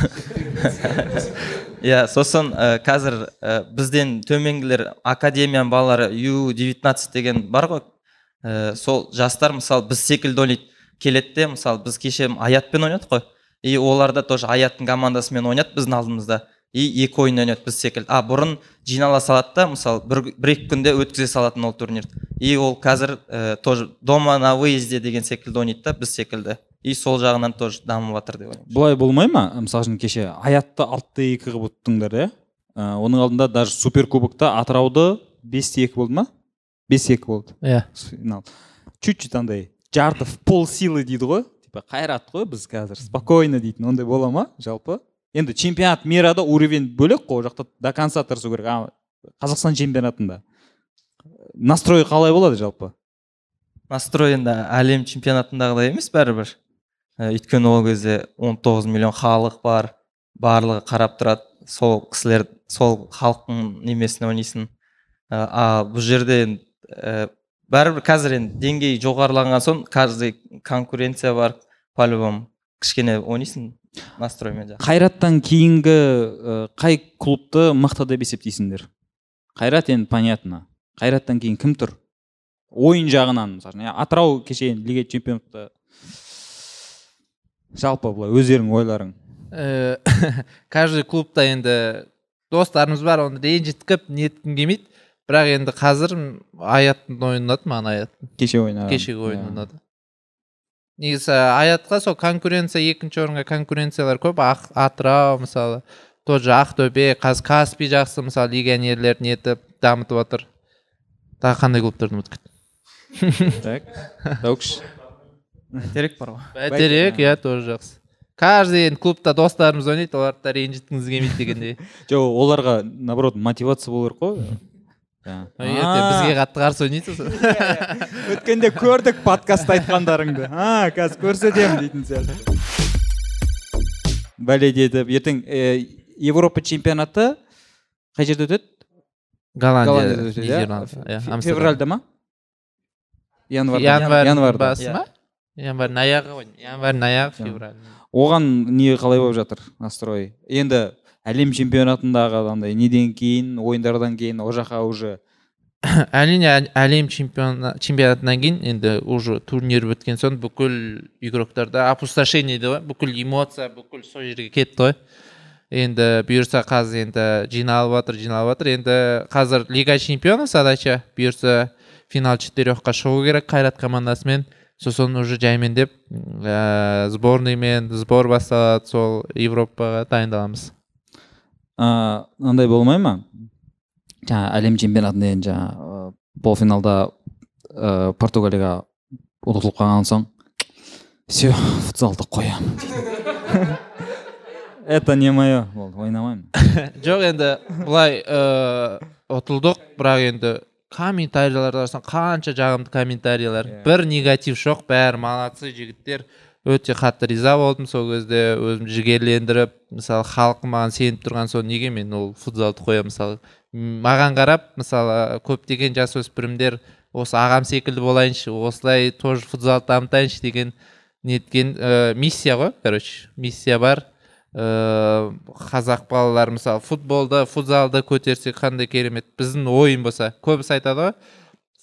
<laughs> иә сосын ә, қазір ә, бізден төменгілер академияның балалары ю 19 деген бар ғой. Ә, сол жастар мысалы біз секілді ойнайды келеді де мысалы біз кеше аятпен ойнадық қой. И олар да тоже аяттың командасымен ойнады біздің алдымызда. И екі ойын ойнады біз секілді. А бұрын жинала салады да мысалы бір, бір екі күнде өткізе салатын ол турнирді и ол қазір ә, тоже дома на выезде деген секілді ойнайды да біз секілді. И сол жағынан тоже дамып жатыр деп ойлаймын. Былай болмай ма? Мысалы үшін кеше аятты алтыда екі қылып ұттыңдар иә? Ә, оның алдында даже суперкубокта атырауды бесте екі болды ма? Бес екі болды. Иә. Финал. Чуть чуть андай жарты в пол силы дейді ғой. Типа қайрат қой біз қазір спокойно дейтін. Ондай бола ма? Жалпы. Енді чемпионат мирада уровень бөлек қой ол жақта до конца тырысу керек. А қазақстан чемпионатында настрой қалай болады жалпы? Настрой енді әлем чемпионатындағыдай емес бәрібір. Өйткені ол кезде 19 миллион халық бар барлығы қарап тұрады сол кісілер сол халықтың немесіне ойнайсың. Ә, а бұл жерде ә, бәрібір қазір енді деңгей жоғарылаған соң каждый конкуренция бар по любому кішкене ойнайсың настроймен қайраттан кейінгі қай клубты мықты деп есептейсіңдер? Қайрат енді понятно. Қайраттан кейін кім тұр? Ойын жағынан мысалы атырау кеше лига чемпионатта жалпы былай өздеріңнің ойларың. Э, <laughs> каждый клубта енді достарымыз бар оны ренжіткіп неткім келмейді. Бірақ енді қазір аяттың ойыны ұнады маған аяттың кеше ойнаған. Кешегі ойын Иә. ұнады негізі аятқа сол конкуренция екінші орынға конкуренциялар көп. Ақ, атырау мысалы тот же ақтөбе қазір каспий жақсы мысалы легионерлер нетіп дамытып жатыр тағы қандай клубтарды ұмытып кеттім так <laughs> бәйтерек бар ғой бәйтерек иә тоже жақсы. Каждый енді клубта достарымыз ойнайды оларды да ренжіткіңіз келмейді дегендей. <laughs> Жоқ оларға наоборот мотивация болу керек қой? Ертең бізге қатты қарсы ойнайсыз <laughs> өткенде көрдік подкастта айтқандарыңды. А қазір көрсетемін дейтін сияқты. Бәле деді. Ертең европа чемпионаты қай жерде өтеді? Голландия голландияда өтеді иә? Иә февральда ма? Январда. Январь январда. басы иә. ма январьдың аяғы ғой январьдың аяғы февраль. Оған не қалай болып жатыр настрой енді әлем чемпионатындағы андай неден кейін ойындардан кейін ол жаққа уже? <coughs> Әрине әл- әлем чемпиона чемпионатынан кейін енді уже турнир біткен соң бүкіл игроктарда опустошение дейді ғой бүкіл эмоция бүкіл сол жерге кетті ғой. Енді бұйырса қазір енді жиналып жатыр жиналып жатыр. Енді қазір лига чемпионов задача бұйырса финал четырехқа шығу керек қайрат командасымен. Сосын уже жаймендеп ә, сборныймен сбор басталады сол европаға дайындаламыз. Ә, андай болмай ма? Жаңа әлем чемпионатында енді жаңа полуфиналда ә, португалияға ұтылып қалған соң все футзалды қоямын <laughs> это не мое болды ойнамаймын. <laughs> Жоқ енді былай ыыы ұтылдық бірақ енді комментарийлерді қарасаң қанша жағымды комментарийлер Иә. бір негатив жоқ бәрі молодцы жігіттер. Өте қатты риза болдым сол кезде өзімді жігерлендіріп мысалы халық маған сеніп тұрған соң неге мен ол футзалды қоямын мысалы? Маған қарап мысалы көптеген жасөспірімдер осы ағам секілді болайыншы осылай тоже футзалды дамытайыншы деген неткен ә, миссия ғой короче миссия бар. Ыыы қазақ балалары мысалы футболды футзалды көтерсек қандай керемет. Біздің ойын болса көбісі айтады ғой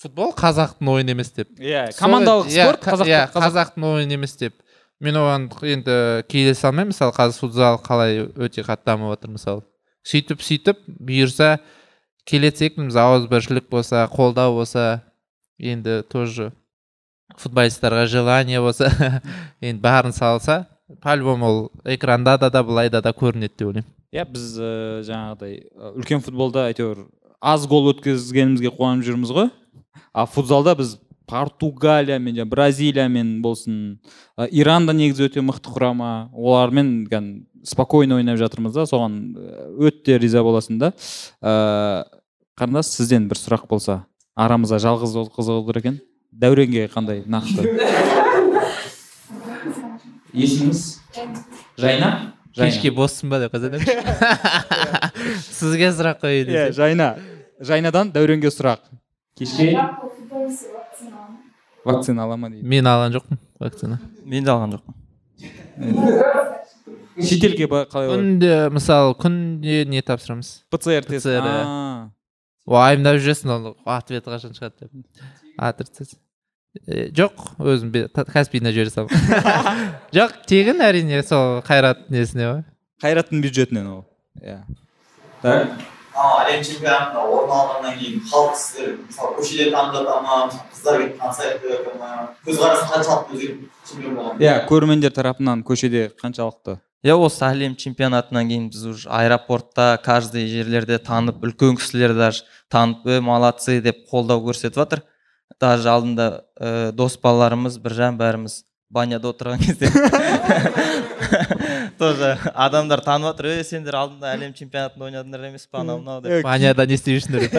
футбол қазақтың ойыны емес деп. Иә Сол- командалық иә, спорт қазақ иә, қазақ қазақтың ойыны емес деп. Мен оған енді келісе алмаймын мысалы қазір футзал қалай өте қатты дамып жатыр мысалы. Сөйтіп сөйтіп бұйырса секілдіміз ауызбіршілік болса қолдау болса енді тоже футболисттарға желание болса <laughs> енді бәрін салса по любому ол экранда да да былайда да көрінеді деп ойлаймын иә біз ә, жаңағыдай ә, үлкен футболда әйтеуір аз гол өткізгенімізге қуанып жүрміз ғой а футзалда біз португалиямен бразилиямен болсын ә, иран да негізі өте мықты құрама олармен спокойно ойнап жатырмыз да соған ә, өте риза боласың да ә, қарындас сізден бір сұрақ болса арамызда жалғыз қызы отыр екен дәуренге қандай нақты есіміңіз? Жайна? Кешке боссың ба деп қазір <laughs> сізге сұрақ қояйын иә жайна. Жайнадан дәуренге сұрақ. Футболист вакцина ала ма дейді? Мен алған жоқпын вакцина. Мен де алған жоқпын. Шетелге қалай күнде мысалы күнде не тапсырамыз? Пцр тест уайымдап жүресің ол ответі қашан шығады деп. Отрицать жоқ өзім каспийна жібере саламын <laughs> жоқ тегін әрине сол қайрат несіне ғой? Қайраттың бюджетінен ол иә. Әлем чемпионатында орын алғаннан кейін халық сіздер мысалы көшеде танып жата ма қыздар келіп танысайық деп жатыр ма көзқарасы қаншалықты өзгеріп чемпион болған? Иә көрермендер тарапынан көшеде қаншалықты? Иә осы әлем чемпионатынан кейін біз уже аэропортта каждый жерлерде танып үлкен кісілер даже танып е молодцы! деп қолдау көрсетіп жатыр даже алдында ә, дос балаларымыз біржан бәріміз баняда отырған кезде <laughs> тоже адамдар танып жатыр. Е сендер алдында әлем чемпионатында ойнадыңдар емес па анау мынау? деп. Баняда не істеп жүрсіңдер деп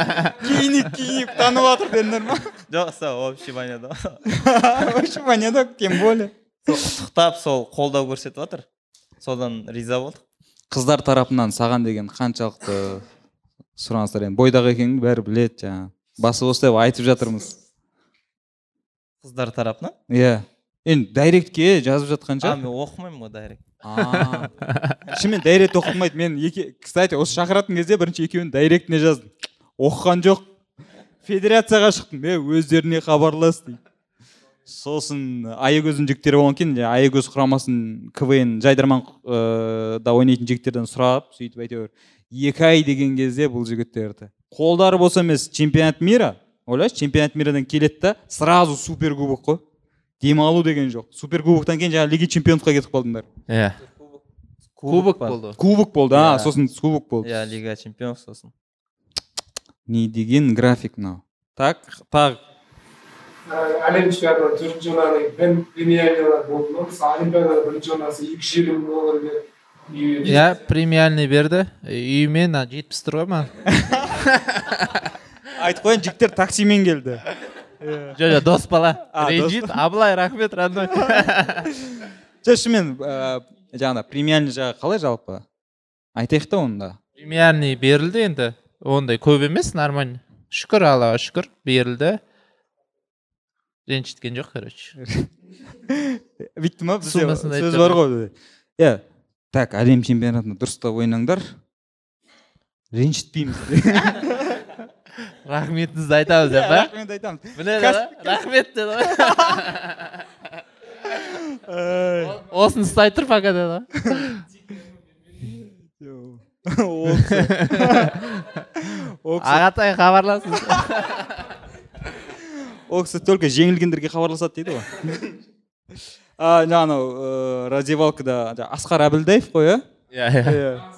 <laughs> киініп киініп танып жатыр дедіңдер ма? <laughs> Жоқ сол общий баняда. Вообще баняда тем более. Құттықтап сол қолдау көрсетіп жатыр. Содан риза болдық. Қыздар тарапынан саған деген қаншалықты сұраныстар енді бойдақ екеніңді бәрі біледі жаңағы. Басы бос деп айтып жатырмыз. Қыздар тарапынан? Иә. Енді дайректке жазып жатқанша а мен оқымаймын ғой дайрект. Шынымен дайрект оқымайды. Мен еке кстати осы шақыратын кезде бірінші екеуін дайректіне жаздым. Оқыған жоқ. Федерацияға шықтым. Е өздеріне хабарлас дейді сосын аягөздің жігіттері болған екен. Жаңағы аягөз құрамасын квн жайдарман ыыы, да ойнайтын жігіттерден сұрап сөйтіп әйтеуір екі ай деген кезде бұл жігіттерді. Қолдары болса емес чемпионат мира ойлашы чемпионат мирадан келеді да сразу суперкубок қой. Демалу деген жоқ. Суперкубоктан кейін жаңағы лига чемпионовқа кетіп қалдыңдар. Иә. Кубок болды. кубок болды. А Иә. сосын кубок болды. Иә лига чемпионов сосын. Не деген график мынау? Так тағы әлем орыннан кейін мен премьер болды ма? Мысалы олимпиадада бірінші орнасы екі жүз елу мың доллар берді и иә премиальный берді. Үйімен жетпіс тұр ғой маған. <laughs> <laughs> айтып қояйын жігіттер таксимен келді. <laughs> Жоқ жоқ дос бала. Ренжиді. абылай рахмет родной. <laughs> Жоқ шынымен ыыы жаңағыдай премиальный жағы қалай жалпы? Айтайық та оны да премиальный берілді енді. Ондай көп емес нормально. Шүкір аллаға шүкір берілді. Ренжіткен жоқ короче. Бүйтті ма? Бізде сөз бар ғой иә. Так әлем чемпионатында дұрыстап ойнаңдар. Ренжітпейміз. <laughs> Рахметіңізді айтамыз деп па? рахмет айтамыз. Міне рахмет деді ғой осыны ұстай тұр пока деді ғой ағатай хабарласыңыз. Ол кісі только жеңілгендерге хабарласады дейді ғой. Жаңа анау ыыы, раздевалкада асқар әбілдаев қой иә иә иә. Иә.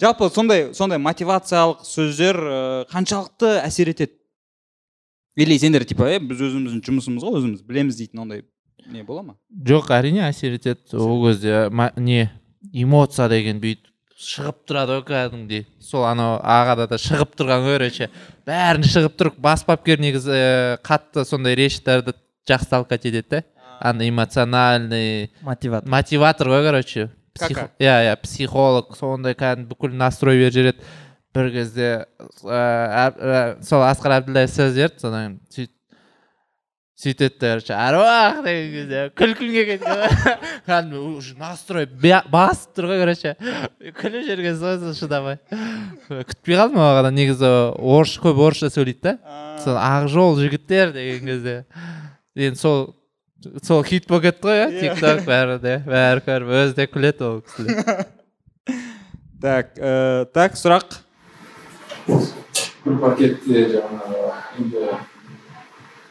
Жалпы сондай сондай мотивациялық сөздер ыыы, қаншалықты әсер етеді? Или сендер типа е біз өзіміздің жұмысымыз ғой өзіміз білеміз дейтін ондай не бола ма? Жоқ әрине әсер етеді ол кезде. Не эмоция деген бүйтіп шығып тұрады ғой кәдімгідей. Сол анау ағада да шығып тұрған короче бәрін шығып тұр бас бапкер негізі э, қатты сондай речьтарды жақсы толкать етеді да ана эмоциональный мотиватор. мотиватор ғой короче. Иә иә психолог сондай кәдімгі бүкіл настрой беріп жібереді бір кезде ә, әб- ә, сол асқар әбділдаев сөз берді содан кейін сөйтеді де короче аруақ! деген кезде күлкім келген <laughs> кәдімгі уже настрой басып тұр ғой короче. Күліп жүрген соң шыдамай күтпей қалдым ол ағадан негізі орыс көп орысша сөйлейді да сол ақ жол жігіттер деген кезде. Енді сол сол хит болып кетті ғой иә тик ток бәрі де бәрі көріп өзі де күледі ол кісі так так сұрақ бір пакетте жаңағы енді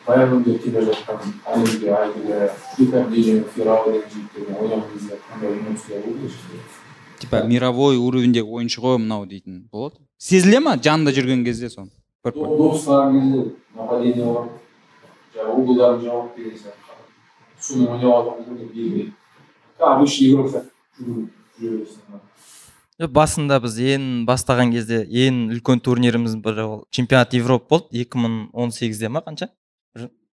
баяғыда келе жатқан әлемге әйгілі рикардиньо феррау деген жігіттермен ойнаған кезде қандай эмоция болды ішінде типа мировой уровеньдегі ойыншы ғой мынау дейтін болады сезіле ма жанында жүрген кезде соны бір кезде нападение бар жаңағы углдарын жауып деген сияқты Э, басында біз ең бастаған кезде ең үлкен турниріміз бір ол чемпионат европа болды. 2018-де ма қанша?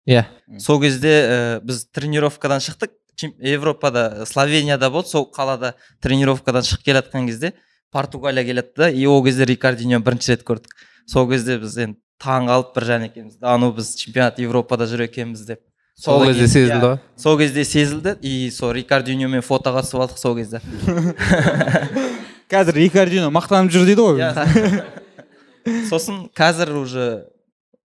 Иә. Сол кезде ә, біз тренировкадан шықтық. Чем- европада словенияда болды. Сол қалада тренировкадан шығып келе жатқан кезде португалия келеді да и ол кезде рикардиньо бірінші рет көрдік. Сол кезде біз енді таң қалып бір жан екенбіз. Да ну біз чемпионат европада жүр екенбіз деп. Сол кезде сезілді иә, ғой. сол кезде сезілді. И сол рикардиньомен фотоға түсіп алдық сол кезде. <laughs> Қазір рикардино мақтанып жүр дейді ғой Иә. <laughs> сосын қазір уже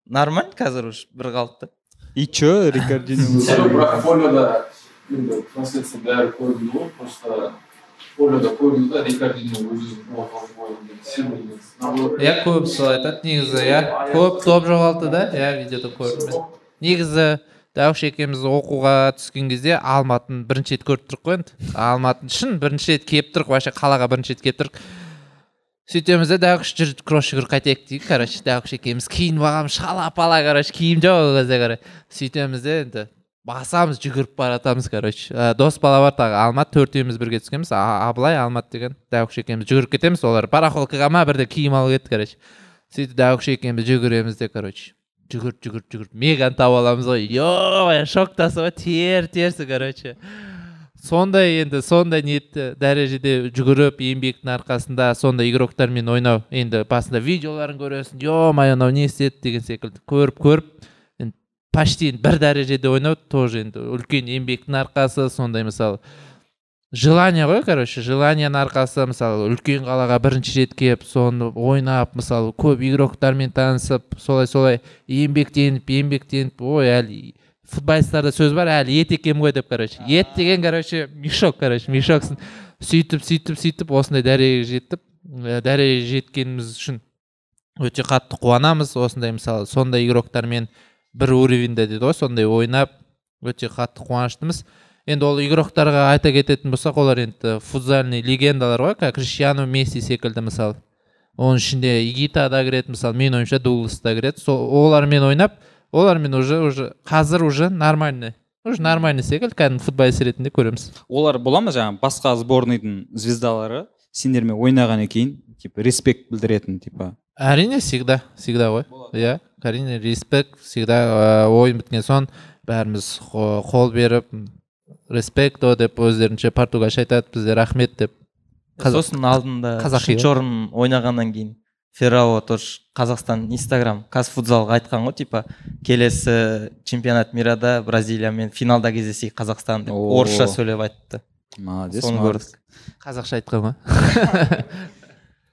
нормально қазір уже бір қалыпты. И че рикардино? <laughs> Бірақ поледа енді трансляция бәрі көрінді ғой просто поледа көрінді да наоборот иә көп солай айтады негізі иә көп топ жоғалтты да иә видеода көрдім. Мен негізі дәуіш екеуміз оқуға түскен кезде алматыны бірінші рет көріп тұрық қой енді. Алматыны шын бірінші рет келіп тұрық вообще қалаға бірінші рет келіп тұрық. Сөйтеміз да дәуіш жүр кросс жүгіріп қайтайық дейік. Короче дәуіш екеуміз киініп алғанбыз. Шала пала короче киім жоқ ол кезде короче. Сөйтеміз де енді басамыз жүгіріп бара жатамыз короче. Ә, дос бала бар тағы. Алмат төртеуміз бірге түскенбіз. Абылай алмат деген дәуіш екеуміз жүгіріп кетеміз. Олар барахолкаға ма бірде киім алып кетті короче. Сөйтіп дәуіш екеуміз жүгіреміз де короче. Жүгіріп жүгіріп жүгіріп меганы тауып аламыз ғой. Ё шоктасың ғой тер терсің короче. Сондай енді сондай ниетті дәрежеде жүгіріп еңбектің арқасында сондай игроктармен ойнау енді басында видеоларын көресің. Е мынау не істеді деген секілді. Көріп көріп енді почти бір дәрежеде ойнау тоже енді үлкен еңбектің арқасы сондай мысалы желание ғой короче желанияның арқасы мысалы үлкен қалаға бірінші рет келіп соны ойнап мысалы көп игроктармен танысып солай солай еңбектеніп еңбектеніп ой әлі футболисттарда сөз бар әлі ет екенмін ғой деп короче. Ет деген короче мешок короче мешоксың сөйтіп сөйтіп сөйтіп осындай дәрежеге жетіп ә, дәрежеге жеткеніміз үшін өте қатты қуанамыз. Осындай мысалы сондай игроктармен бір уровеньде дейді ғой сондай ойнап өте қатты қуаныштымыз. Енді ол игроктарға айта кететін болсақ олар енді футзальный легендалар ғой как криштиану месси секілді мысалы оның ішінде игита да кіреді мысалы менің ойымша дуглас та кіреді. Сол олармен ойнап олармен уже уже қазір уже нормальный уже нормальный секілді кәдімгі футболист ретінде көреміз. Олар бола ма жаңағы басқа сборныйдың звездалары сендермен ойнағаннан кейін типа респект білдіретін типа? Әрине всегда всегда ғой. Иә әрине респект всегда ойын біткен соң бәріміз қо- қол беріп респекто деп өздерінше португалша айтады бізде рахмет деп сосын алдында үшінші орын ойнағаннан кейін феррао тоже қазақстан инстаграм казфутзалға айтқан ғой типа келесі чемпионат мирада бразилиямен финалда кездесейік қазақстан деп орысша сөйлеп айтты молодец соны көрдік қазақша айтқан ғой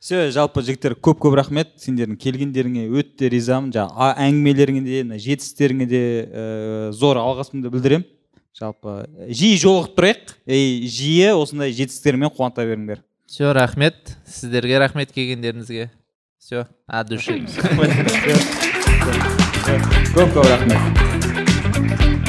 все жалпы жігіттер көп көп рахмет сендердің келгендеріңе өте ризамын жаңағы әңгімелеріңе де мына жетістіктеріңе де ә, зор алғысымды білдіремін жалпы жиі жолығып тұрайық. И жиі осындай жетістіктермен қуанта беріңдер. Все рахмет. Сіздерге рахмет келгендеріңізге. Все от души көп көп рахмет.